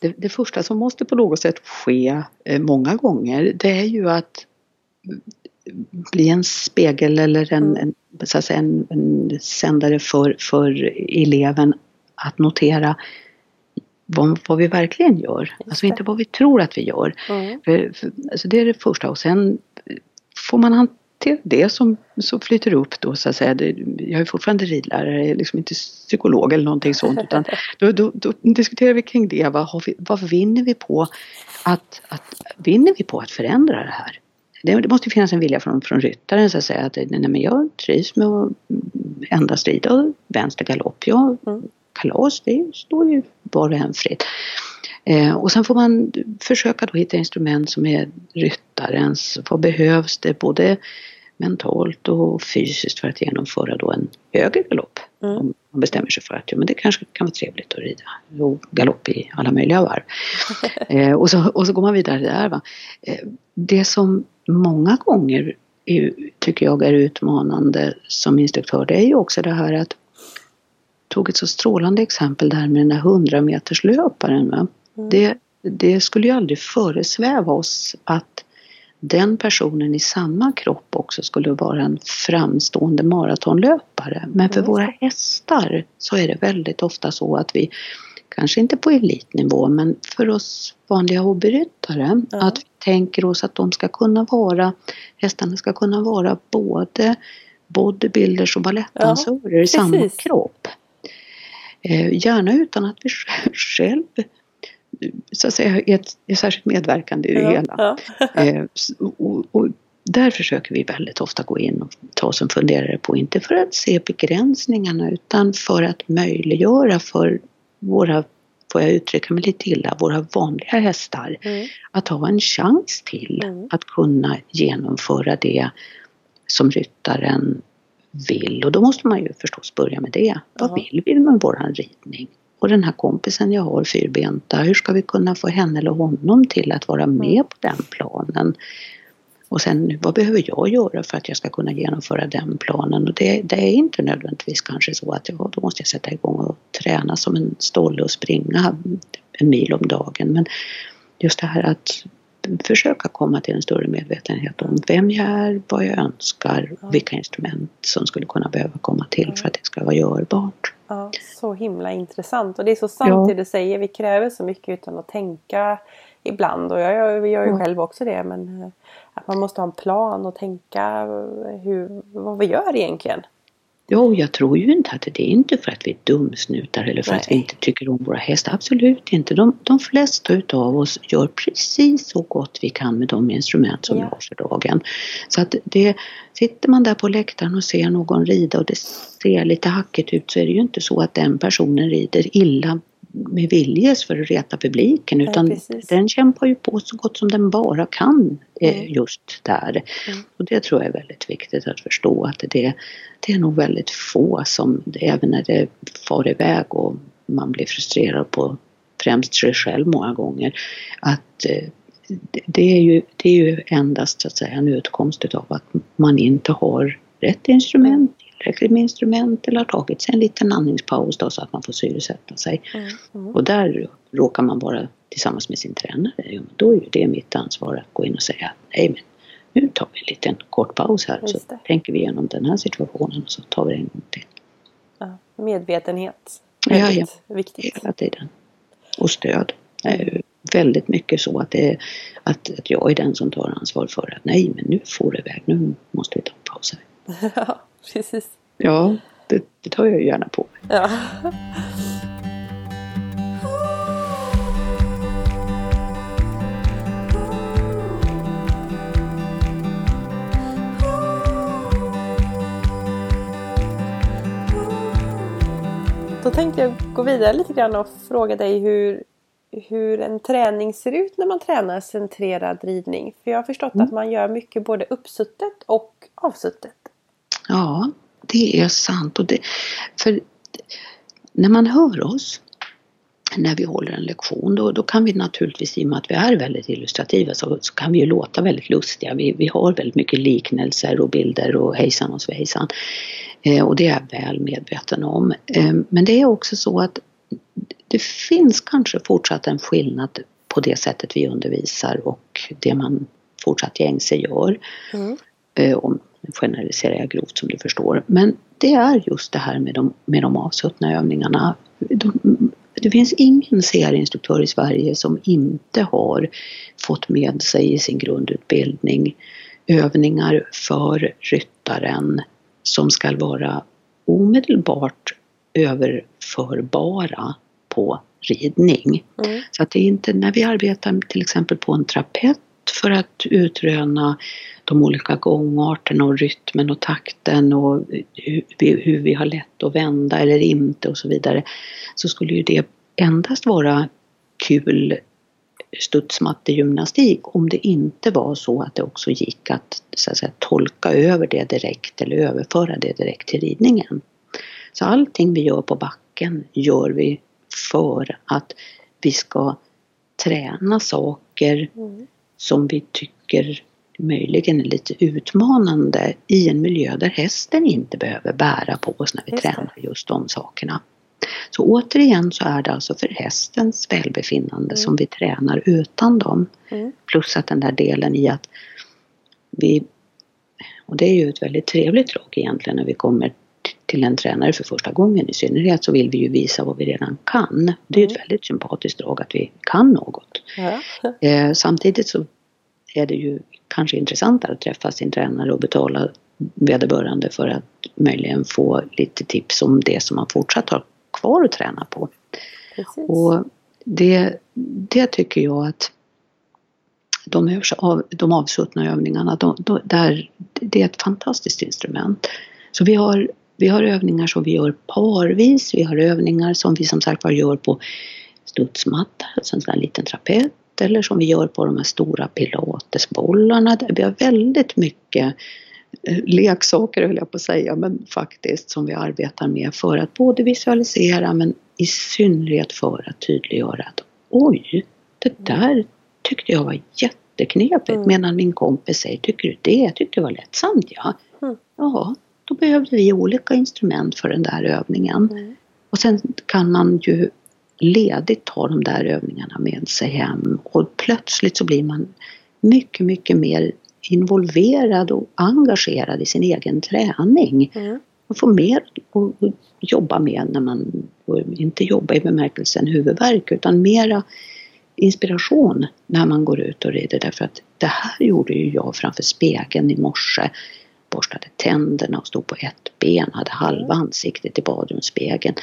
Speaker 3: det, det första som måste på något sätt ske eh, många gånger det är ju att bli en spegel eller en, en, så att säga, en, en sändare för, för eleven att notera vad, vad vi verkligen gör. Alltså inte vad vi tror att vi gör.
Speaker 1: Mm.
Speaker 3: För, för, alltså det är det första och sen får man hantera det som, som flyter upp då så att säga. Jag är fortfarande ridlärare, jag är liksom inte psykolog eller någonting sånt utan då, då, då diskuterar vi kring det. Vad, vi, vad vinner vi på att, att, vinner vi på att förändra det här? Det, måste finnas en vilja från, från ryttaren så att säga att nej, men jag trivs med att mm, endast rida vänster galopp. Jag,
Speaker 1: Mm.
Speaker 3: Kalas, det står ju var och en fritt. Eh, och sen får man försöka då hitta instrument som är ryttarens. Vad behövs det både mentalt och fysiskt för att genomföra då en högre galopp?
Speaker 1: Mm.
Speaker 3: Om man bestämmer sig för att ja, men det kanske kan vara trevligt att rida och galopp i alla möjliga varv. eh, och, så, och så går man vidare där. Va? Eh, det som många gånger är, tycker jag är utmanande som instruktör det är ju också det här att tog ett så strålande exempel där med den här 100 meters löparen. Va?
Speaker 1: Mm.
Speaker 3: Det, det skulle ju aldrig föresväva oss att den personen i samma kropp också skulle vara en framstående maratonlöpare. Men för
Speaker 1: Mm.
Speaker 3: våra hästar så är det väldigt ofta så att vi, kanske inte på elitnivå, men för oss vanliga hobbyryttare,
Speaker 1: Ja.
Speaker 3: att vi tänker oss att de ska kunna vara, hästarna ska kunna vara både bodybuilders och balettdansörer i samma kropp. Eh, gärna utan att vi sj- själv så att säga, är, ett, är särskilt medverkande i det
Speaker 1: Ja,
Speaker 3: hela.
Speaker 1: ja.
Speaker 3: Eh, och, och där försöker vi väldigt ofta gå in och ta oss en funderare på, inte för att se begränsningarna utan för att möjliggöra för våra, får jag uttrycka mig lite illa, våra vanliga hästar
Speaker 1: Mm.
Speaker 3: att ha en chans till
Speaker 1: Mm.
Speaker 3: att kunna genomföra det som ryttaren vill. Och då måste man ju förstås börja med det. Vad vill vi med våran ridning? Och den här kompisen jag har, fyrbenta, hur ska vi kunna få henne eller honom till att vara med
Speaker 1: Mm.
Speaker 3: på den planen? Och sen, vad behöver jag göra för att jag ska kunna genomföra den planen? Och det, det är inte nödvändigtvis kanske så att ja, då måste jag sätta igång och träna som en stolle och springa en mil om dagen. Men just det här att försöka komma till en större medvetenhet om vem jag är, vad jag önskar, vilka instrument som skulle kunna behöva komma till för att det ska vara görbart.
Speaker 1: Ja, så himla intressant. Och det är så sant
Speaker 3: Ja.
Speaker 1: det du säger. Vi kräver så mycket utan att tänka ibland. Och jag, jag, gör ju
Speaker 3: Ja.
Speaker 1: själv också det. Men eh, att man måste ha en plan och tänka hur, vad vi gör egentligen.
Speaker 3: Jo, jag tror ju inte att det är inte för att vi är dumsnutar eller för att vi
Speaker 1: Nej.
Speaker 3: inte tycker om våra hästar. Absolut inte. De, de flesta utav oss gör precis så gott vi kan med de instrument som
Speaker 1: Ja.
Speaker 3: vi har för dagen. Så att det, sitter man där på läktaren och ser någon rida och det ser lite hackigt ut så är det ju inte så att den personen rider illa med viljes för att reta publiken utan
Speaker 1: precis.
Speaker 3: den kämpar ju på så gott som den bara kan eh,
Speaker 1: Mm.
Speaker 3: just där.
Speaker 1: Mm.
Speaker 3: Och det tror jag är väldigt viktigt att förstå att det, det är nog väldigt få som, även när det far iväg och man blir frustrerad på främst sig själv många gånger, att eh, det- det är, ju, det är ju endast så att säga en utkomst utav att man inte har rätt instrument, tillräckligt med instrument eller har tagit sig en liten andningspaus då så att man får syresätta sig.
Speaker 1: Mm. Mm.
Speaker 3: Och där råkar man vara tillsammans med sin tränare, ja, då är det mitt ansvar att gå in och säga nej men nu tar vi en liten kort paus här så tänker vi igenom den här situationen och så tar vi det en gång till.
Speaker 1: Ja, medvetenhet.
Speaker 3: Ja,
Speaker 1: Väldigt viktigt.
Speaker 3: Hela tiden. och stöd. Mm. Väldigt mycket så att, det, att, att jag är den som tar ansvar för att nej men nu får det iväg, nu måste vi ta en paus
Speaker 1: här. Ja, precis.
Speaker 3: Ja, det, det tar jag gärna på mig. Ja.
Speaker 1: Då tänkte jag gå vidare lite grann och fråga dig hur, hur en träning ser ut när man tränar centrerad ridning. För jag har förstått mm. att man gör mycket både uppsuttet och avsuttet.
Speaker 3: Ja, det är sant. Och det, för när man hör oss när vi håller en lektion då, då kan vi naturligtvis, i och med att vi är väldigt illustrativa, så, så kan vi ju låta väldigt lustiga. Vi, vi har väldigt mycket liknelser och bilder och hejsan och svejsan. Eh, och det är jag väl medveten om. Eh, men det är också så att det finns kanske fortsatt en skillnad på det sättet vi undervisar och det man fortsatt gängse gör. Mm. Eh, om generaliserar jag grovt som du förstår. Men det är just det här med de, med de avsuttna övningarna. De, det finns ingen CR-instruktör i Sverige som inte har fått med sig i sin grundutbildning övningar för ryttaren som ska vara omedelbart överförbara på ridning. Mm. Så att det är inte när vi arbetar till exempel på en trapett för att utröna de olika gångarterna och rytmen och takten och hur vi, hur vi har lätt att vända eller inte och så vidare. Så skulle ju det endast vara kul studsmattegymnastik om det inte var så att det också gick att, så att säga, tolka över det direkt eller överföra det direkt till ridningen. Så allting vi gör på backen gör vi för att vi ska träna saker mm som vi tycker möjligen är lite utmanande i en miljö där hästen inte behöver bära på oss när vi just tränar just de sakerna. Så återigen så är det alltså för hästens välbefinnande mm. som vi tränar utan dem. Mm. Plus att den där delen i att vi, och det är ju ett väldigt trevligt drag egentligen när vi kommer till en tränare för första gången i synnerhet så vill vi ju visa vad vi redan kan. Det är mm. ett väldigt sympatiskt drag att vi kan något. Ja. Eh, samtidigt så är det ju kanske intressantare att träffa sin tränare och betala vederbörande för att möjligen få lite tips om det som man fortsatt har kvar att träna på. Precis. Och det, det tycker jag att de, de avsuttna övningarna, de, de, där, det är ett fantastiskt instrument. Så vi har, vi har övningar som vi gör parvis, vi har övningar som vi som sagt var gör på studsmatta, alltså en sån här liten trapet, eller som vi gör på de här stora pilatesbollarna. Vi har väldigt mycket Eh, leksaker höll jag på att säga, men faktiskt som vi arbetar med för att både visualisera men i synnerhet för att tydliggöra att oj, det där tyckte jag var jätteknepigt mm. medan min kompis säger, tycker du det? Jag tyckte det var lättsamt ja. Mm. Ja, då behövde vi olika instrument för den där övningen. Mm. Och sen kan man ju ledigt ta de där övningarna med sig hem och plötsligt så blir man mycket, mycket mer involverad och engagerad i sin egen träning. Mm. Man får mer att jobba med när man, inte jobba i bemärkelsen huvudvärk utan mera inspiration när man går ut och rider därför att det här gjorde ju jag framför spegeln i morse. Borstade tänderna och stod på ett ben, hade halva ansiktet i badrumsspegeln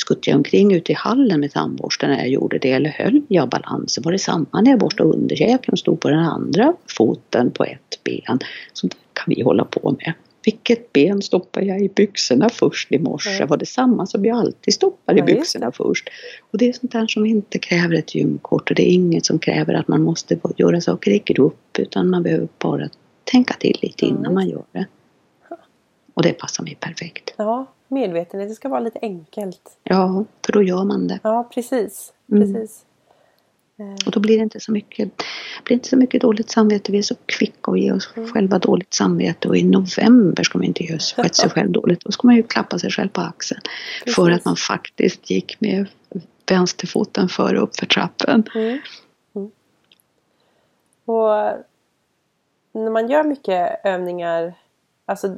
Speaker 3: skuttade jag omkring ute i hallen med tandborsten när jag gjorde det eller höll jag balansen? Var det samma när jag borstade underkäken och stod på den andra foten på ett ben? Sånt kan vi hålla på med. Vilket ben stoppar jag i byxorna först i morse? Mm. Var det samma som jag alltid stoppar i byxorna först? Och det är sånt där som inte kräver ett gymkort och det är inget som kräver att man måste göra saker i grupp utan man behöver bara tänka till lite innan man gör det. Och det passar mig perfekt.
Speaker 1: Ja, medvetenhet. Det ska vara lite enkelt.
Speaker 3: Ja, för då gör man det.
Speaker 1: Ja, precis. Mm. precis.
Speaker 3: Mm. Och då blir det inte så mycket, blir inte så mycket dåligt samvete. Vi är så kvicka att ge oss mm. själva dåligt samvete och i november ska man inte ge sig själv dåligt. Då ska man ju klappa sig själv på axeln. Precis. För att man faktiskt gick med vänsterfoten före uppför trappen. Mm. Mm.
Speaker 1: Och när man gör mycket övningar, alltså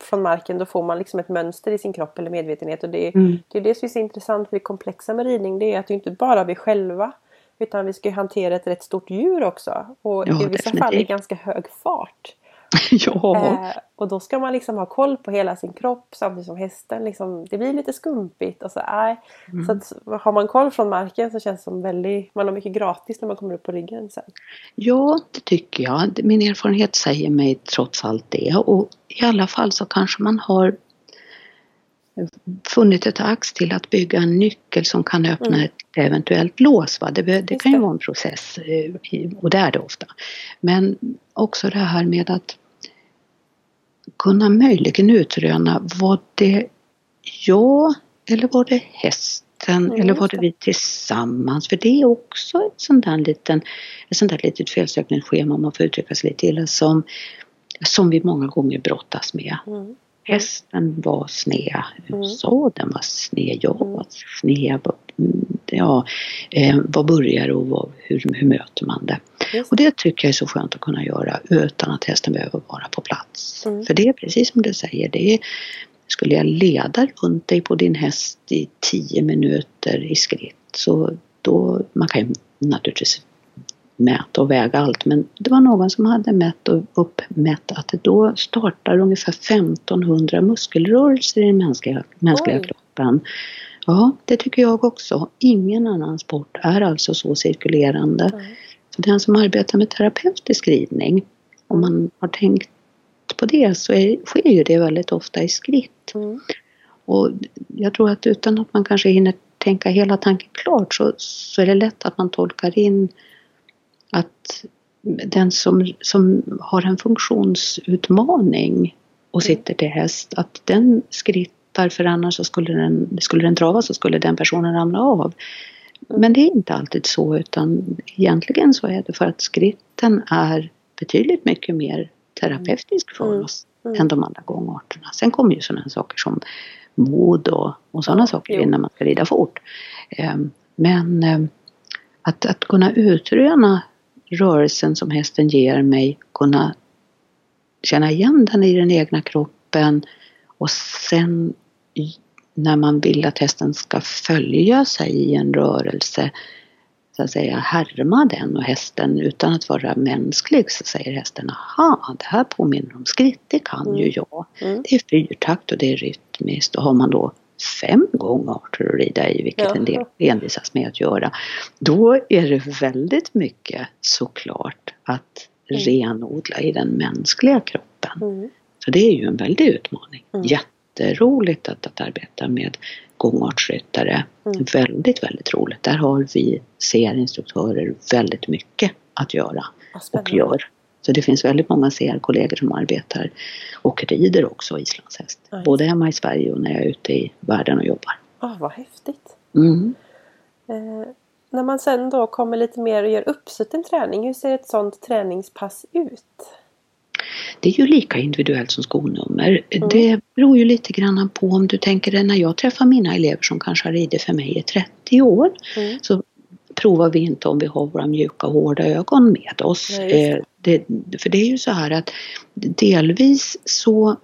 Speaker 1: från marken då får man liksom ett mönster i sin kropp eller medvetenhet. Och det,
Speaker 3: Mm.
Speaker 1: det är det som är så intressant för det komplexa med ridning. Det är att det inte bara är vi själva utan vi ska ju hantera ett rätt stort djur också. Och
Speaker 3: Ja,
Speaker 1: i vissa fall i
Speaker 3: definitivt.
Speaker 1: ganska hög fart.
Speaker 3: ja.
Speaker 1: Eh, och då ska man liksom ha koll på hela sin kropp samtidigt som hästen liksom, det blir lite skumpigt. Och så, nej.
Speaker 3: Mm.
Speaker 1: så att, har man koll från marken så känns det som väldigt, man har mycket gratis när man kommer upp på ryggen sen.
Speaker 3: Ja, det tycker jag. Min erfarenhet säger mig trots allt det. Och i alla fall så kanske man har funnit ett ax till att bygga en nyckel som kan öppna
Speaker 1: Mm.
Speaker 3: ett eventuellt lås. Va? Det, det
Speaker 1: Just
Speaker 3: kan ju
Speaker 1: det.
Speaker 3: vara en process eh, och det är det ofta. Men också det här med att kunna möjligen utröna var det jag eller var det hästen
Speaker 1: Mm,
Speaker 3: eller var det vi tillsammans? För det är också ett sånt där, liten, ett sånt där litet felsökningsschema om man får uttrycka sig lite illa som, som vi många gånger brottas med.
Speaker 1: Mm.
Speaker 3: Hästen var sned,
Speaker 1: Mm.
Speaker 3: så den var sned, jag
Speaker 1: Mm.
Speaker 3: var sned. Ja, eh, vad börjar och vad, hur, hur möter man det?
Speaker 1: Just
Speaker 3: Och det tycker jag är så skönt att kunna göra utan att hästen behöver vara på plats.
Speaker 1: Mm.
Speaker 3: För det är precis som du säger, det är, skulle jag leda runt dig på din häst i 10 minuter i skritt så då, man kan ju naturligtvis mäta och väga allt men det var någon som hade mätt och uppmätt att det då startar ungefär 1500 muskelrörelser i den mänskliga, mänskliga
Speaker 1: Oj.
Speaker 3: kroppen. Ja, det tycker jag också. Ingen annan sport är alltså så cirkulerande.
Speaker 1: Mm.
Speaker 3: Så den som arbetar med terapeutisk ridning, om man har tänkt på det så är, sker ju det väldigt ofta i skritt.
Speaker 1: Mm.
Speaker 3: Och jag tror att utan att man kanske hinner tänka hela tanken klart så, så är det lätt att man tolkar in att den som, som har en funktionsutmaning och sitter till häst, att den skrittar för annars så skulle den, skulle den trava så skulle den personen ramla av. Men det är inte alltid så utan egentligen så är det för att skritten är betydligt mycket mer terapeutisk för
Speaker 1: Mm.
Speaker 3: oss
Speaker 1: Mm.
Speaker 3: än de andra gångarterna. Sen kommer ju sådana saker som mod och, och sådana saker in när man ska rida fort. Ehm, Men ehm, att, att kunna utröna rörelsen som hästen ger mig, kunna känna igen den i den egna kroppen och sen när man vill att hästen ska följa sig i en rörelse så att säga härma den och hästen utan att vara mänsklig så säger hästen aha, det här påminner om skritt, det kan ju
Speaker 1: Mm.
Speaker 3: jag.
Speaker 1: Mm.
Speaker 3: Det är fyrtakt och det är rytmiskt och har man då fem gångarter att rida i, vilket
Speaker 1: Ja.
Speaker 3: en del envisas med att göra, då är det väldigt mycket såklart att
Speaker 1: Mm.
Speaker 3: renodla i den mänskliga kroppen.
Speaker 1: Mm.
Speaker 3: Så det är ju en väldig utmaning.
Speaker 1: Mm.
Speaker 3: Jätteroligt att, att arbeta med gångartsryttare.
Speaker 1: Mm.
Speaker 3: Väldigt, väldigt roligt. Där har vi CR-instruktörer väldigt mycket att göra och gör. Så det finns väldigt många CR-kollegor som arbetar och rider också islandshäst.
Speaker 1: Just
Speaker 3: Både hemma i Sverige och när jag är ute i världen och jobbar.
Speaker 1: Ah, vad häftigt.
Speaker 3: Mm.
Speaker 1: Eh, när man sen då kommer lite mer och gör uppsutten träning, hur ser ett sånt träningspass ut?
Speaker 3: Det är ju lika individuellt som skonummer.
Speaker 1: Mm.
Speaker 3: Det beror ju lite grann på om du tänker dig när jag träffar mina elever som kanske har ridit för mig i 30 år
Speaker 1: Mm.
Speaker 3: så provar vi inte om vi har våra mjuka hårda ögon med oss.
Speaker 1: Nej,
Speaker 3: Eh, det, för det är ju så här att delvis så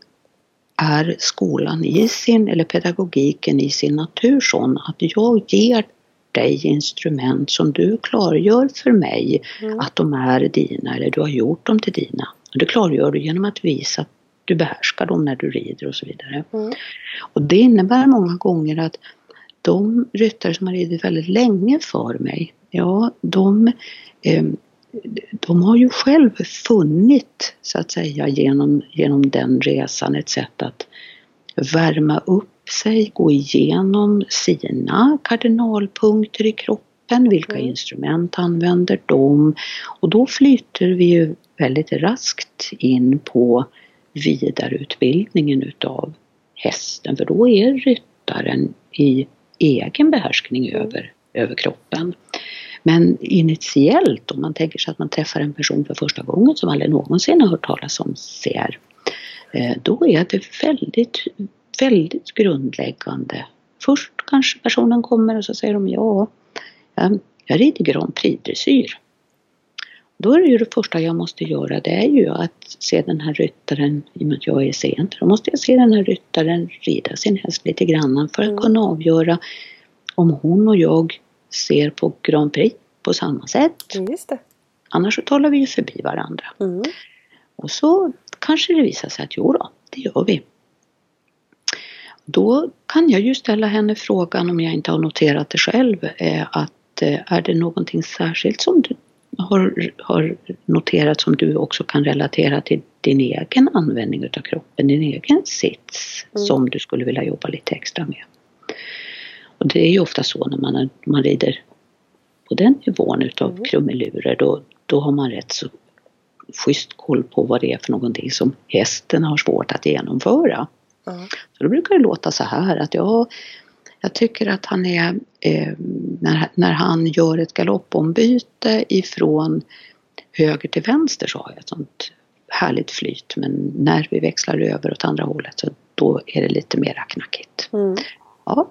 Speaker 3: är skolan i sin, eller pedagogiken i sin natur sån att jag ger dig instrument som du klargör för mig
Speaker 1: Mm.
Speaker 3: att de är dina eller du har gjort dem till dina. Och det klargör du genom att visa att du behärskar dem när du rider och så vidare.
Speaker 1: Mm.
Speaker 3: Och det innebär många gånger att de ryttare som har ridit väldigt länge för mig, ja de, eh, de har ju själv funnit så att säga genom, genom den resan ett sätt att värma upp sig, gå igenom sina kardinalpunkter i kroppen, vilka
Speaker 1: Mm.
Speaker 3: instrument använder de? Och då flyter vi ju väldigt raskt in på vidareutbildningen utav hästen för då är ryttaren i egen behärskning
Speaker 1: Mm.
Speaker 3: över, över kroppen. Men initiellt om man tänker sig att man träffar en person för första gången som aldrig någonsin har hört talas om CR eh, då är det väldigt, väldigt grundläggande. Först kanske personen kommer och så säger de ja, jag- jag rider Grand Prix-dressyr. Då är det ju det första jag måste göra, det är ju att se den här ryttaren, i och med att jag är sent, då måste jag se den här ryttaren rida sin häst lite grann för att
Speaker 1: Mm.
Speaker 3: kunna avgöra om hon och jag ser på Grand Prix på samma sätt.
Speaker 1: Just det.
Speaker 3: Annars så talar vi ju förbi varandra.
Speaker 1: Mm. Och
Speaker 3: så kanske det visar sig att jo då, det gör vi. Då kan jag ju ställa henne frågan om jag inte har noterat det själv. eh, Att eh, är det någonting särskilt som du har, har noterat som du också kan relatera till din egen användning utav kroppen, din egen sits
Speaker 1: Mm.
Speaker 3: som du skulle vilja jobba lite extra med. Och det är ju ofta så när man, man rider på den nivån utav
Speaker 1: Mm.
Speaker 3: krumelurer då, då har man rätt så schysst koll på vad det är för någonting som hästen har svårt att genomföra.
Speaker 1: Ja.
Speaker 3: Så då brukar det låta så här att jag, jag tycker att han är, eh, när, när han gör ett galoppombyte ifrån höger till vänster så har jag ett sånt härligt flyt men när vi växlar över åt andra hållet så då är det lite mera knackigt.
Speaker 1: Mm.
Speaker 3: Ja,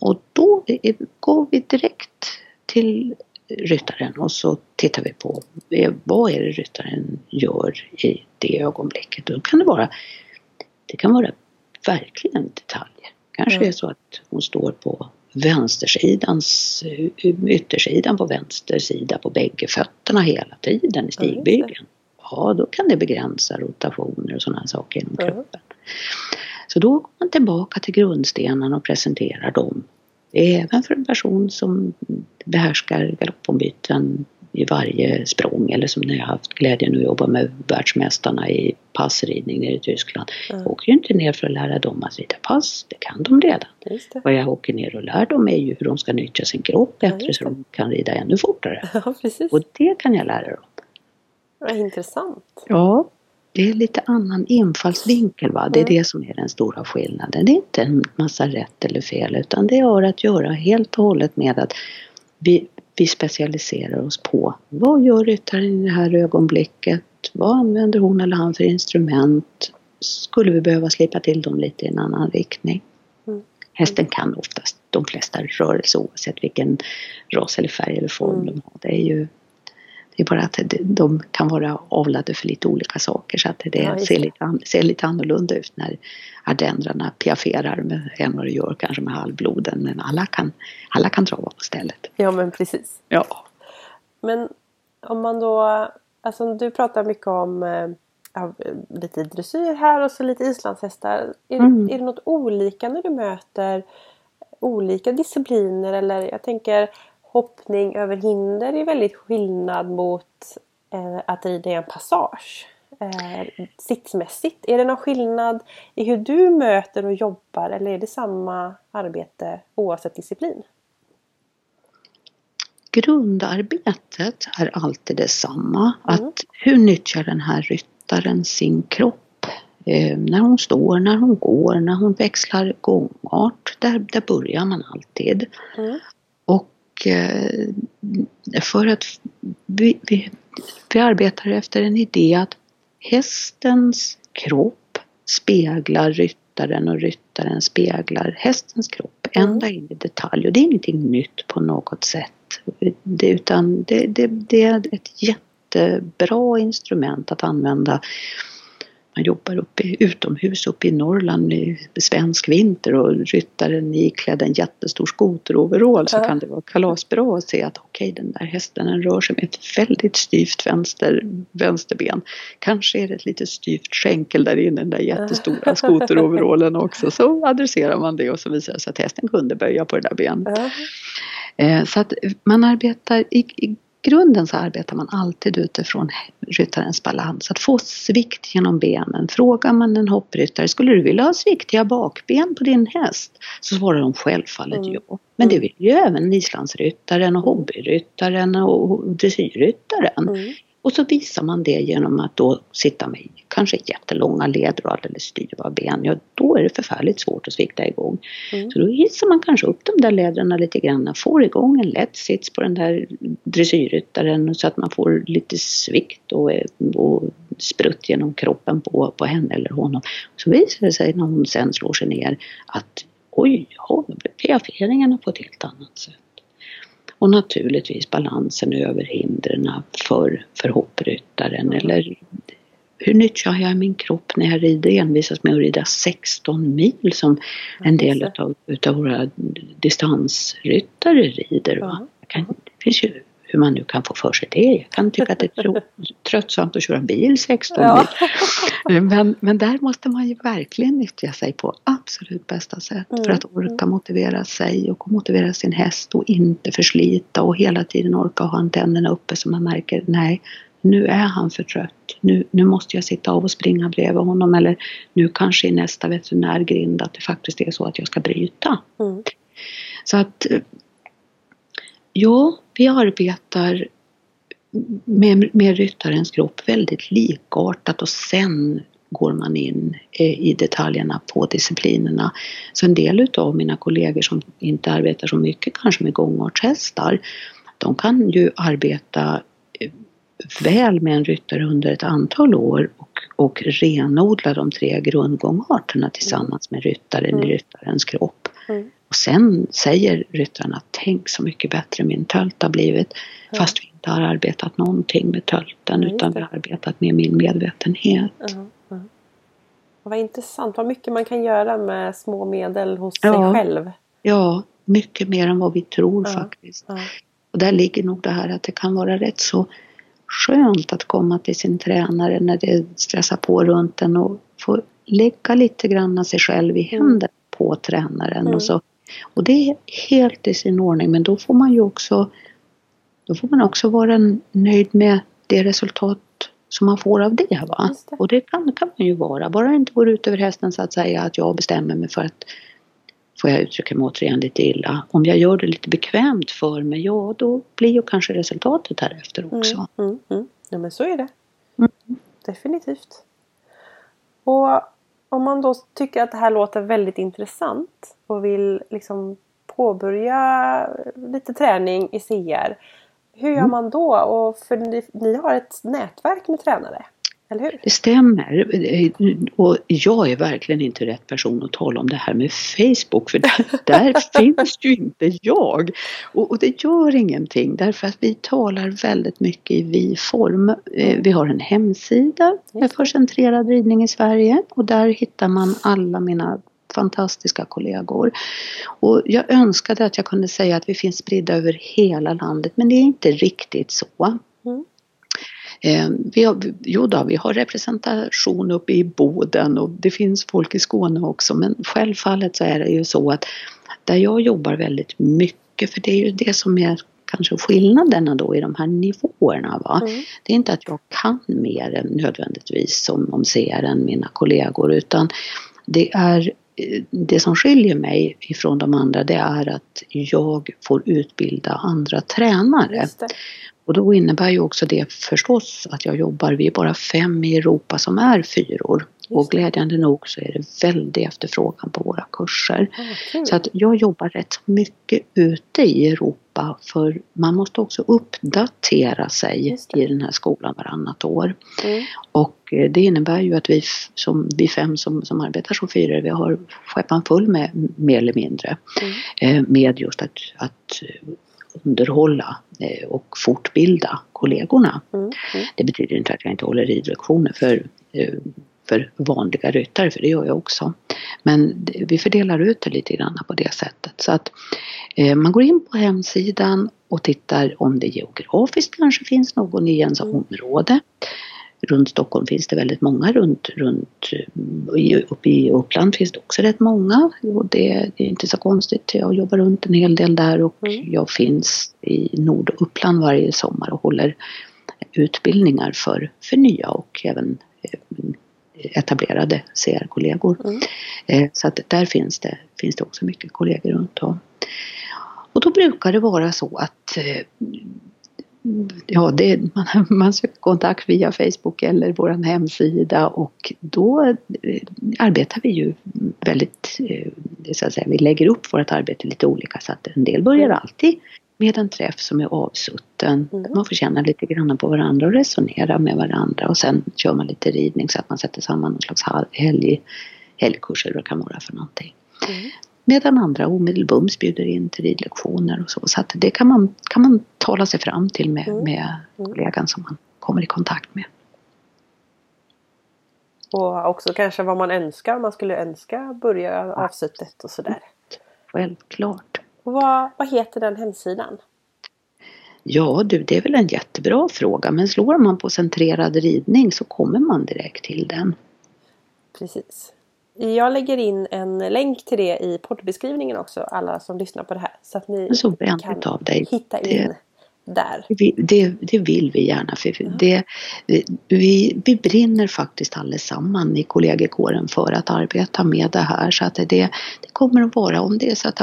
Speaker 3: och då är, går vi direkt till ryttaren och så tittar vi på eh, vad är det ryttaren gör i det ögonblicket. Då kan det vara, det kan vara verkligen detaljer. Kanske
Speaker 1: Ja.
Speaker 3: är så att hon står på vänstersidans, yttersidan på vänster sida på bägge fötterna hela tiden i stigbygeln. Ja, då kan det begränsa rotationer och sådana saker inom
Speaker 1: Ja.
Speaker 3: kroppen. Så då går man tillbaka till grundstenarna och presenterar dem. Även för en person som behärskar galoppombyten i varje språng eller som när jag haft glädjen att jobba med världsmästarna i passridning nere i Tyskland.
Speaker 1: Ja.
Speaker 3: Jag åker ju inte ner för att lära dem att rida pass, det kan de redan. Vad jag åker ner och lär dem är ju hur de ska nyttja sin kropp
Speaker 1: Ja,
Speaker 3: bättre
Speaker 1: just
Speaker 3: så de kan rida ännu fortare.
Speaker 1: Ja, precis.
Speaker 3: Och det kan jag lära dem.
Speaker 1: Vad intressant.
Speaker 3: Ja, det är lite annan infallsvinkel va. Det är
Speaker 1: Mm.
Speaker 3: det som är den stora skillnaden. Det är inte en massa rätt eller fel utan det har att göra helt och hållet med att vi, vi specialiserar oss på vad gör ryttaren i det här ögonblicket? Vad använder hon eller han för instrument? Skulle vi behöva slipa till dem lite i en annan riktning?
Speaker 1: Mm.
Speaker 3: Hästen kan oftast de flesta rörelser oavsett vilken ras eller färg eller form
Speaker 1: Mm.
Speaker 3: de har. Det är ju det är bara att de kan vara avlade för lite olika saker så att det
Speaker 1: Ja,
Speaker 3: ser, lite, ser lite annorlunda ut när ardendrarna piafferar med, än vad det gör kanske med halvbloden. Men alla kan, alla kan trava på stället.
Speaker 1: Ja, men precis.
Speaker 3: Ja.
Speaker 1: Men om man då, alltså du pratar mycket om eh, ja, lite dressyr här och så lite islandshästar. Är,
Speaker 3: Mm.
Speaker 1: är det något olika när du möter olika discipliner eller jag tänker hoppning över hinder är väldigt skillnad mot eh, att rida i en passage. Eh, sitsmässigt, är det någon skillnad i hur du möter och jobbar eller är det samma arbete oavsett disciplin?
Speaker 3: Grundarbetet är alltid detsamma.
Speaker 1: Mm.
Speaker 3: Att hur nyttjar den här ryttaren sin kropp? Eh, när hon står, när hon går, när hon växlar gångart. Där, där börjar man alltid.
Speaker 1: Mm.
Speaker 3: Och eh, för att vi, vi, vi arbetar efter en idé att hästens kropp speglar ryttaren och ryttaren speglar hästens kropp
Speaker 1: Mm.
Speaker 3: ända in i detalj. Och det är ingenting nytt på något sätt. Det, utan det, det, det är ett jättebra instrument att använda man jobbar uppe, utomhus uppe i Norrland i svensk vinter och ryttaren iklädd en jättestor skoteroverall så kan det vara kalasbra att se att okej den där hästen den rör sig med ett väldigt styvt vänster, vänsterben. Kanske är det ett lite styvt skänkel där inne den där jättestora skoteroverallen också. Så adresserar man det och så visar det sig att hästen kunde böja på det där benet. Eh, Så att man arbetar, i, i grunden så arbetar man alltid utifrån ryttarens balans. Att få svikt genom benen. Frågar man en hoppryttare, skulle du vilja ha sviktiga bakben på din häst? Så svarar de självfallet
Speaker 1: Mm.
Speaker 3: ja. Men det
Speaker 1: Mm.
Speaker 3: vill ju även islandsryttaren och hobbyryttaren och dressyrryttaren.
Speaker 1: Mm.
Speaker 3: Och så visar man det genom att då sitta med kanske jättelånga leder och alldeles styva ben. Ja, då är det förfärligt svårt att svikta igång.
Speaker 1: Mm.
Speaker 3: Så då hissar man kanske upp de där lederna lite grann, får igång en lätt sits på den där dressyrryttaren så att man får lite svikt och, och sprutt genom kroppen på, på henne eller honom. Så visar det sig när hon sen slår sig ner att oj, ja, då blir piafferingarna på ett helt annat sätt. Och naturligtvis balansen över hindren för, för hoppryttaren eller hur nyttjar jag min kropp när jag rider? envisas med att rida 16 mil som en del utav, utav våra distansryttare rider. Va?
Speaker 1: Ja.
Speaker 3: Jag kan, det finns ju hur man nu kan få för sig det. Jag kan tycka att det är tröttsamt att köra bil 16
Speaker 1: Ja.
Speaker 3: mil. Men, men där måste man ju verkligen nyttja sig på absolut bästa sätt
Speaker 1: Mm,
Speaker 3: för att orka motivera sig och motivera sin häst och inte förslita och hela tiden orka ha antennerna uppe så man märker nej, nu är han för trött. Nu, nu måste jag sitta av och springa bredvid honom eller nu kanske i nästa veterinärgrind att det faktiskt är så att jag ska bryta.
Speaker 1: Mm.
Speaker 3: Så att eh, ja, vi arbetar med, med ryttarens kropp väldigt likartat och sen går man in eh, i detaljerna på disciplinerna. Så en del utav mina kollegor som inte arbetar så mycket kanske med gångartshästar, de kan ju arbeta eh, väl med en ryttare under ett antal år och, och renodla de tre grundgångarterna tillsammans med ryttaren
Speaker 1: Mm.
Speaker 3: i ryttarens kropp.
Speaker 1: Mm.
Speaker 3: Och sen säger ryttarna, tänk så mycket bättre min tölt har blivit.
Speaker 1: Ja.
Speaker 3: Fast vi inte har arbetat någonting med tölten
Speaker 1: Ja,
Speaker 3: utan vi har arbetat med min medvetenhet.
Speaker 1: Ja. Vad intressant, vad mycket man kan göra med små medel hos sig själv.
Speaker 3: Ja, mycket mer än vad vi tror faktiskt. Och där ligger nog det här att det kan vara rätt så skönt att komma till sin tränare när det stressar på runt en och få lägga lite grann av sig själv i
Speaker 1: Mm.
Speaker 3: händerna på tränaren.
Speaker 1: Mm.
Speaker 3: Och, så. Och det är helt i sin ordning men då får man ju också då får man också vara nöjd med det resultat som man får av det. Va?
Speaker 1: Det.
Speaker 3: Och det kan, kan man ju vara, bara det inte går ut över hästen så att säga att jag bestämmer mig för att får jag uttrycka mig återigen lite illa. Om jag gör det lite bekvämt för mig, ja då blir ju kanske resultatet därefter också.
Speaker 1: Mm, mm, mm. Ja men så är det.
Speaker 3: Mm.
Speaker 1: Definitivt. Och om man då tycker att det här låter väldigt intressant och vill liksom påbörja lite träning i CR. Hur gör
Speaker 3: Mm.
Speaker 1: man då? Och för ni, ni har ett nätverk med tränare, eller hur?
Speaker 3: Det stämmer. Och jag är verkligen inte rätt person att tala om det här med Facebook för där, där finns ju inte jag. Och, och det gör ingenting därför att vi talar väldigt mycket i vi-form. Eh, Vi har en hemsida med för centrerad ridning i Sverige och där hittar man alla mina fantastiska kollegor. Och jag önskade att jag kunde säga att vi finns spridda över hela landet men det är inte riktigt så.
Speaker 1: Mm.
Speaker 3: Eh, vi har, jo då, vi har representation uppe i Boden och det finns folk i Skåne också men självfallet så är det ju så att där jag jobbar väldigt mycket för det är ju det som är kanske skillnaderna då i de här nivåerna. Va?
Speaker 1: Mm.
Speaker 3: Det är inte att jag kan mer än nödvändigtvis som om ser än mina kollegor utan det är eh, det som skiljer mig ifrån de andra det är att jag får utbilda andra tränare. Och då innebär ju också det förstås att jag jobbar, vi är bara fem i Europa som är fyror. Och glädjande nog så är det väldig efterfrågan på våra kurser.
Speaker 1: Kul.
Speaker 3: Så att jag jobbar rätt mycket ute i Europa för man måste också uppdatera sig i den här skolan varannat år.
Speaker 1: Mm.
Speaker 3: Och eh, det innebär ju att vi, som, vi fem som, som arbetar som fyror, vi har skeppan full med mer eller mindre
Speaker 1: Mm.
Speaker 3: eh, med just att, att underhålla eh, och fortbilda kollegorna.
Speaker 1: Mm. Mm.
Speaker 3: Det betyder inte att jag inte håller ridlektioner för, eh, för vanliga ryttare, för det gör jag också. Men vi fördelar ut det lite grann på det sättet. Så att eh, man går in på hemsidan och tittar om det geografiskt kanske finns någon i ens
Speaker 1: Mm.
Speaker 3: område. Runt Stockholm finns det väldigt många, runt, runt eh, i- uppe i Uppland finns det också rätt många. Och det, det är inte så konstigt, jag jobbar runt en hel del där och
Speaker 1: Mm.
Speaker 3: jag finns i Norduppland varje sommar och håller utbildningar för, för nya och även eh, etablerade CR-kollegor.
Speaker 1: Mm.
Speaker 3: Eh, Så att där finns det, finns det också mycket kollegor runt om. Och då brukar det vara så att Ja, det, man, man söker kontakt via Facebook eller vår hemsida och då eh, arbetar vi ju väldigt, eh, så att säga, vi lägger upp vårt arbete lite olika så att en del börjar
Speaker 1: Mm.
Speaker 3: alltid med en träff som är avsutten.
Speaker 1: Mm.
Speaker 3: Man får känna lite grann på varandra och resonera med varandra och sen kör man lite ridning så att man sätter samman någon slags helg, helgkurs eller vad det kan vara för någonting.
Speaker 1: Mm.
Speaker 3: Medan andra omedelbums bjuder in till ridlektioner och så. Så att det kan man, kan man tala sig fram till med,
Speaker 1: Mm.
Speaker 3: med kollegan som man kommer i kontakt med.
Speaker 1: Och också kanske vad man önskar, om man skulle önska börja avslutet och sådär.
Speaker 3: Självklart.
Speaker 1: Och vad, vad heter den hemsidan?
Speaker 3: Ja du, det är väl en jättebra fråga men slår man på centrerad ridning så kommer man direkt till den.
Speaker 1: Precis. Jag lägger in en länk till det i poddbeskrivningen också, alla som lyssnar på det här. Så att ni
Speaker 3: Så
Speaker 1: kan
Speaker 3: av dig.
Speaker 1: hitta
Speaker 3: Det-
Speaker 1: in där.
Speaker 3: Vi- Det, det vill vi gärna för det, vi, vi brinner faktiskt allesamman i kollegekåren för att arbeta med det här. Så att det, det kommer att vara, om det är så att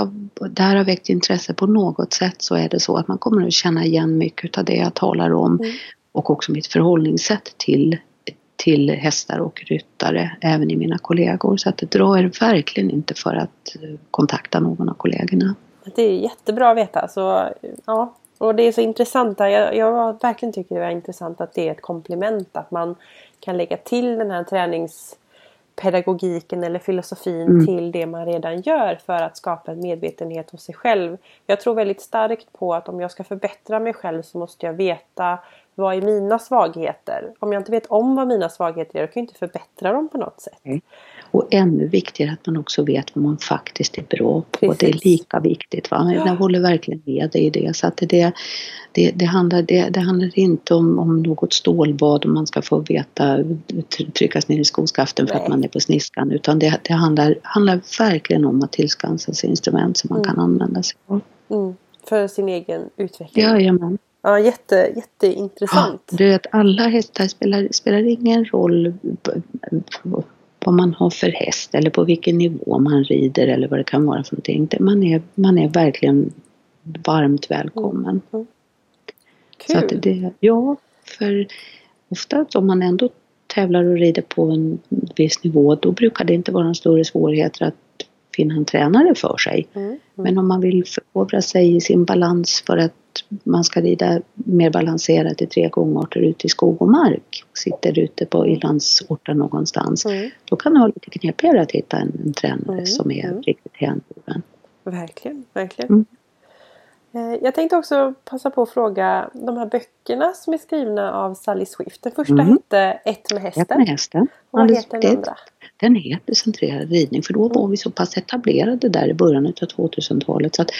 Speaker 3: det här har väckt intresse på något sätt så är det så att man kommer att känna igen mycket av det jag talar om.
Speaker 1: Mm.
Speaker 3: Och också mitt förhållningssätt till, till hästar och ryttare även i mina kollegor. Så att drar er verkligen inte för att eh, kontakta någon av kollegorna.
Speaker 1: Det är jättebra att veta. Så, ja. Och det är så intressant. Jag, jag verkligen tycker det är intressant att det är ett komplement. Att man kan lägga till den här träningspedagogiken eller filosofin
Speaker 3: Mm.
Speaker 1: till det man redan gör för att skapa en medvetenhet hos sig själv. Jag tror väldigt starkt på att om jag ska förbättra mig själv så måste jag veta vad är mina svagheter? Om jag inte vet om vad mina svagheter är, då kan jag inte förbättra dem på något sätt.
Speaker 3: Och ännu viktigare att man också vet vad man faktiskt är bra på. Det är
Speaker 1: Precis.
Speaker 3: lika viktigt. Va?
Speaker 1: Ja.
Speaker 3: Jag håller verkligen med dig i det. Så att det, det, det, handlar, det, det handlar inte om, om något stålbad och man ska få veta, tryckas ner i skoskaften för
Speaker 1: Nej.
Speaker 3: att man är på sniskan. Utan det, det handlar, handlar verkligen om att tillskansa sig instrument som man
Speaker 1: Mm.
Speaker 3: kan använda sig av.
Speaker 1: Mm. För sin egen utveckling.
Speaker 3: Jajamän.
Speaker 1: Ja, jätte,
Speaker 3: Ja,
Speaker 1: jätteintressant.
Speaker 3: du vet, alla hästar spelar, spelar ingen roll vad man har för häst eller på vilken nivå man rider eller vad det kan vara för någonting. Man är, man är verkligen varmt välkommen. Så att
Speaker 1: Kul!
Speaker 3: det, ja, för ofta om man ändå tävlar och rider på en viss nivå då brukar det inte vara några större svårigheter att finna en tränare för sig.
Speaker 1: Mm. Mm.
Speaker 3: Men om man vill förkovra sig i sin balans för att man ska rida mer balanserat i tre gångarter ute i skog och mark sitter ute på i landsorten någonstans.
Speaker 1: Mm.
Speaker 3: Då kan det vara lite knepigare att hitta en, en tränare
Speaker 1: Mm,
Speaker 3: som är
Speaker 1: mm.
Speaker 3: riktigt hängiven.
Speaker 1: Verkligen, verkligen.
Speaker 3: Mm.
Speaker 1: Eh, Jag tänkte också passa på att fråga de här böckerna som är skrivna av Sally Swift. Den första
Speaker 3: Mm.
Speaker 1: hette Ett med
Speaker 3: Ett
Speaker 1: hästen.
Speaker 3: med hästen.
Speaker 1: Och vad heter den andra?
Speaker 3: Den heter centrerad ridning för då var vi så pass etablerade där i början av 2000-talet så att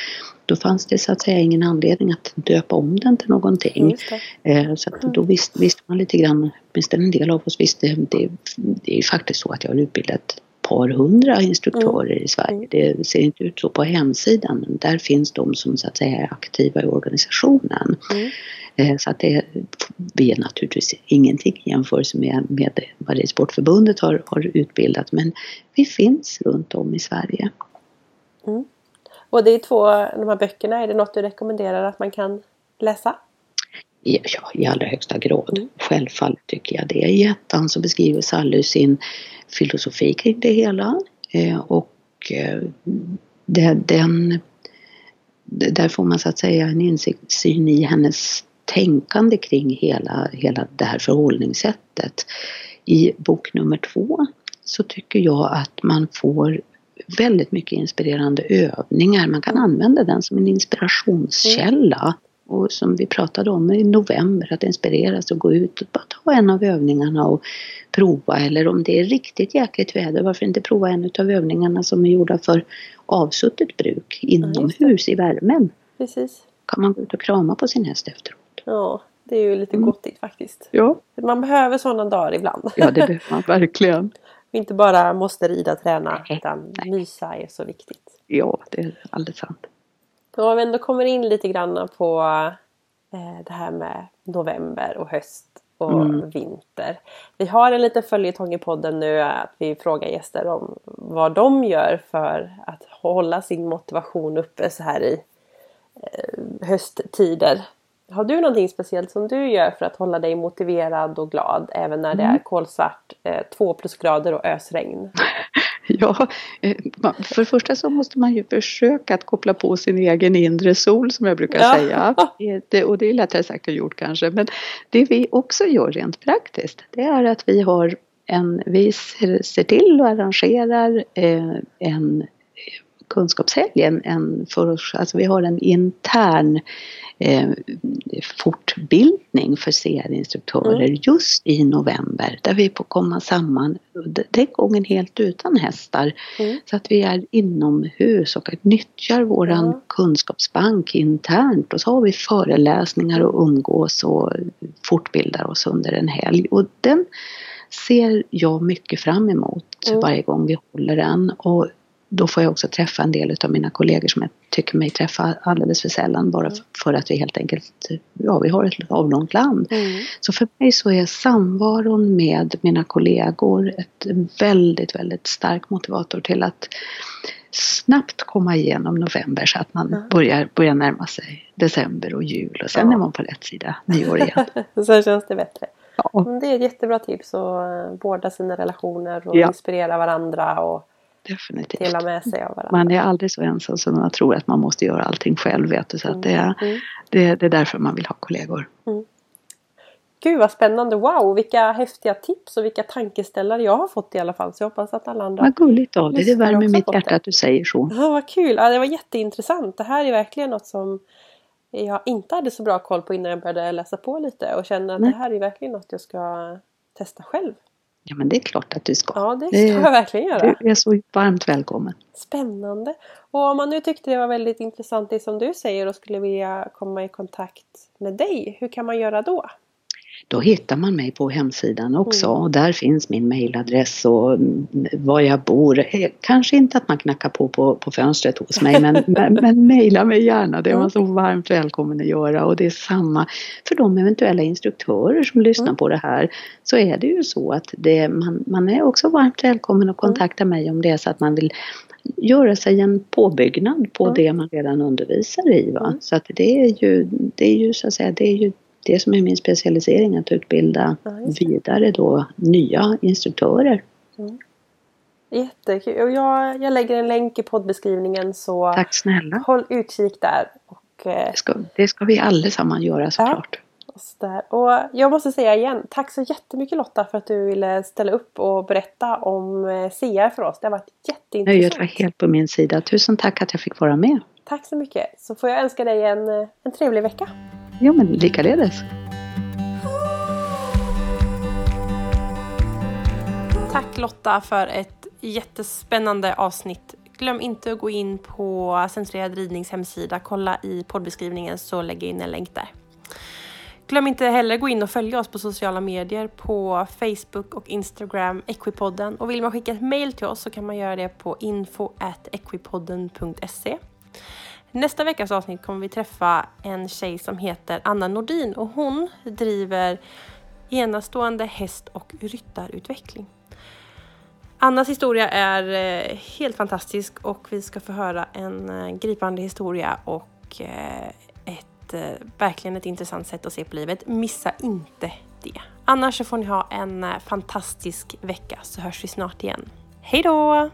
Speaker 3: då fanns det så att säga ingen anledning att döpa om den till någonting.
Speaker 1: Det.
Speaker 3: Eh, Så att då visste, visste man lite grann, åtminstone en del av oss visste, det, det är faktiskt så att jag har utbildat ett par hundra instruktörer i Sverige. Det ser inte ut så på hemsidan men där finns de som så att säga är aktiva i organisationen.
Speaker 1: Mm.
Speaker 3: Eh, Så att det, vi är naturligtvis ingenting i jämförelse med, med vad Ridsportförbundet har, har utbildat men vi finns runt om i Sverige.
Speaker 1: Och det är två, de här böckerna, är det något du rekommenderar att man kan läsa?
Speaker 3: Ja, i allra högsta grad.
Speaker 1: Mm.
Speaker 3: Självfallet tycker jag det. I ettan så beskriver Sally sin filosofi kring det hela. Eh, och eh, den, där får man så att säga en insyn i hennes tänkande kring hela, hela det här förhållningssättet. I bok nummer två så tycker jag att man får väldigt mycket inspirerande övningar. Man kan använda den som en inspirationskälla. Och som vi pratade om i november, att inspireras och gå ut och bara ta en av övningarna och prova. Eller om det är riktigt jäkligt väder, varför inte prova en av övningarna som är gjorda för avsuttet bruk inomhus i värmen.
Speaker 1: Precis.
Speaker 3: Kan man gå ut och krama på sin häst efteråt.
Speaker 1: Ja, det är ju lite
Speaker 3: Mm.
Speaker 1: gottigt faktiskt.
Speaker 3: Ja,
Speaker 1: Man behöver sådana dagar ibland.
Speaker 3: ja det behöver man verkligen.
Speaker 1: Inte bara måste rida och träna
Speaker 3: Nej,
Speaker 1: utan
Speaker 3: nej.
Speaker 1: mysa är så viktigt.
Speaker 3: Ja, det är alldeles sant.
Speaker 1: Och om vi ändå kommer in lite grann på eh, det här med november och höst och
Speaker 3: Mm.
Speaker 1: vinter. Vi har en liten följetong i podden nu att vi frågar gäster om vad de gör för att hålla sin motivation uppe så här i eh, hösttider. Har du någonting speciellt som du gör för att hålla dig motiverad och glad även när det
Speaker 3: Mm.
Speaker 1: är kolsvart, eh, två plusgrader och ösregn?
Speaker 3: Ja, eh, för det första så måste man ju försöka att koppla på sin egen inre sol som jag brukar
Speaker 1: Ja.
Speaker 3: säga. Det- och det är lättare sagt än gjort kanske. Men det vi också gör rent praktiskt det är att vi har en, vi ser, ser till och arrangerar eh, en kunskapshelg, en, för, alltså vi har en intern eh, fortbildning för CR-instruktörer mm. just i november där vi får komma samman, den gången helt utan hästar. Mm. Så att vi är inomhus och nyttjar våran mm. kunskapsbank internt och så har vi föreläsningar och umgås och fortbildar oss under en helg. Och den ser jag mycket fram emot mm. varje gång vi håller den. Och då får jag också träffa en del av mina kollegor som jag tycker mig träffa alldeles för sällan bara mm. för att vi helt enkelt, ja vi har ett avlångt land. Mm. Så för mig så är samvaron med mina kollegor ett väldigt, väldigt stark motivator till att snabbt komma igenom november så att man mm. börjar, börjar närma sig december och jul och sen ja. är man på rätt sida nyår igen.
Speaker 1: sen känns det bättre. Ja. Det är ett jättebra tips att vårda sina relationer och ja. inspirera varandra och
Speaker 3: Definitivt.
Speaker 1: dela med sig av varandra.
Speaker 3: Man är aldrig så ensam som man tror att man måste göra allting själv. Vet du, så att det, är, mm. det, det är därför man vill ha kollegor. Mm.
Speaker 1: Gud vad spännande! Wow, vilka häftiga tips och vilka tankeställare jag har fått i alla fall. Så jag hoppas att alla andra
Speaker 3: Vad gulligt av dig, det värmer mitt hjärta att du säger så.
Speaker 1: Ja, vad kul! Ja, det var jätteintressant. Det här är verkligen något som jag inte hade så bra koll på innan jag började läsa på lite och känner att Nej. det här är verkligen något jag ska testa själv.
Speaker 3: Ja men det är klart att du ska.
Speaker 1: Ja det ska det, jag verkligen göra.
Speaker 3: Du är så varmt välkommen.
Speaker 1: Spännande. Och om man nu tyckte det var väldigt intressant det som du säger och skulle vilja komma i kontakt med dig, hur kan man göra då?
Speaker 3: Då hittar man mig på hemsidan också mm. och där finns min mailadress och var jag bor. Eh, kanske inte att man knackar på på, på fönstret hos mig men, men, men mejla mig gärna. Det är man så varmt välkommen att göra och det är samma för de eventuella instruktörer som lyssnar mm. på det här. Så är det ju så att det, man, man är också varmt välkommen att kontakta mig om det är så att man vill göra sig en påbyggnad på mm. det man redan undervisar i. Va? Mm. Så att det är ju, det är ju så att säga, det är ju det som är min specialisering, att utbilda ja, vidare då nya instruktörer. Mm.
Speaker 1: Jättekul. Och jag, jag lägger en länk i poddbeskrivningen så
Speaker 3: Tack snälla.
Speaker 1: håll utkik där. Och,
Speaker 3: eh, det, ska, det ska vi allesammans göra såklart.
Speaker 1: Ja, och jag måste säga igen, tack så jättemycket Lotta för att du ville ställa upp och berätta om eh, CR för oss. Det har varit jätteintressant.
Speaker 3: Nöjet var helt på min sida. Tusen tack att jag fick vara med.
Speaker 1: Tack så mycket. Så får jag önska dig en, eh, en trevlig vecka.
Speaker 3: Jo, men likaledes.
Speaker 1: Tack Lotta för ett jättespännande avsnitt. Glöm inte att gå in på Centrerad Ridnings hemsida. Kolla i poddbeskrivningen så lägger jag in en länk där. Glöm inte heller gå in och följa oss på sociala medier på Facebook och Instagram, Equipodden. Och vill man skicka ett mail till oss så kan man göra det på info.equipodden.se. Nästa veckas avsnitt kommer vi träffa en tjej som heter Anna Nordin och hon driver enastående häst och ryttarutveckling. Annas historia är eh, helt fantastisk och vi ska få höra en eh, gripande historia och eh, ett, verkligen ett intressant sätt att se på livet. Missa inte det. Annars så får ni ha en fantastisk vecka så hörs vi snart igen. Hej då!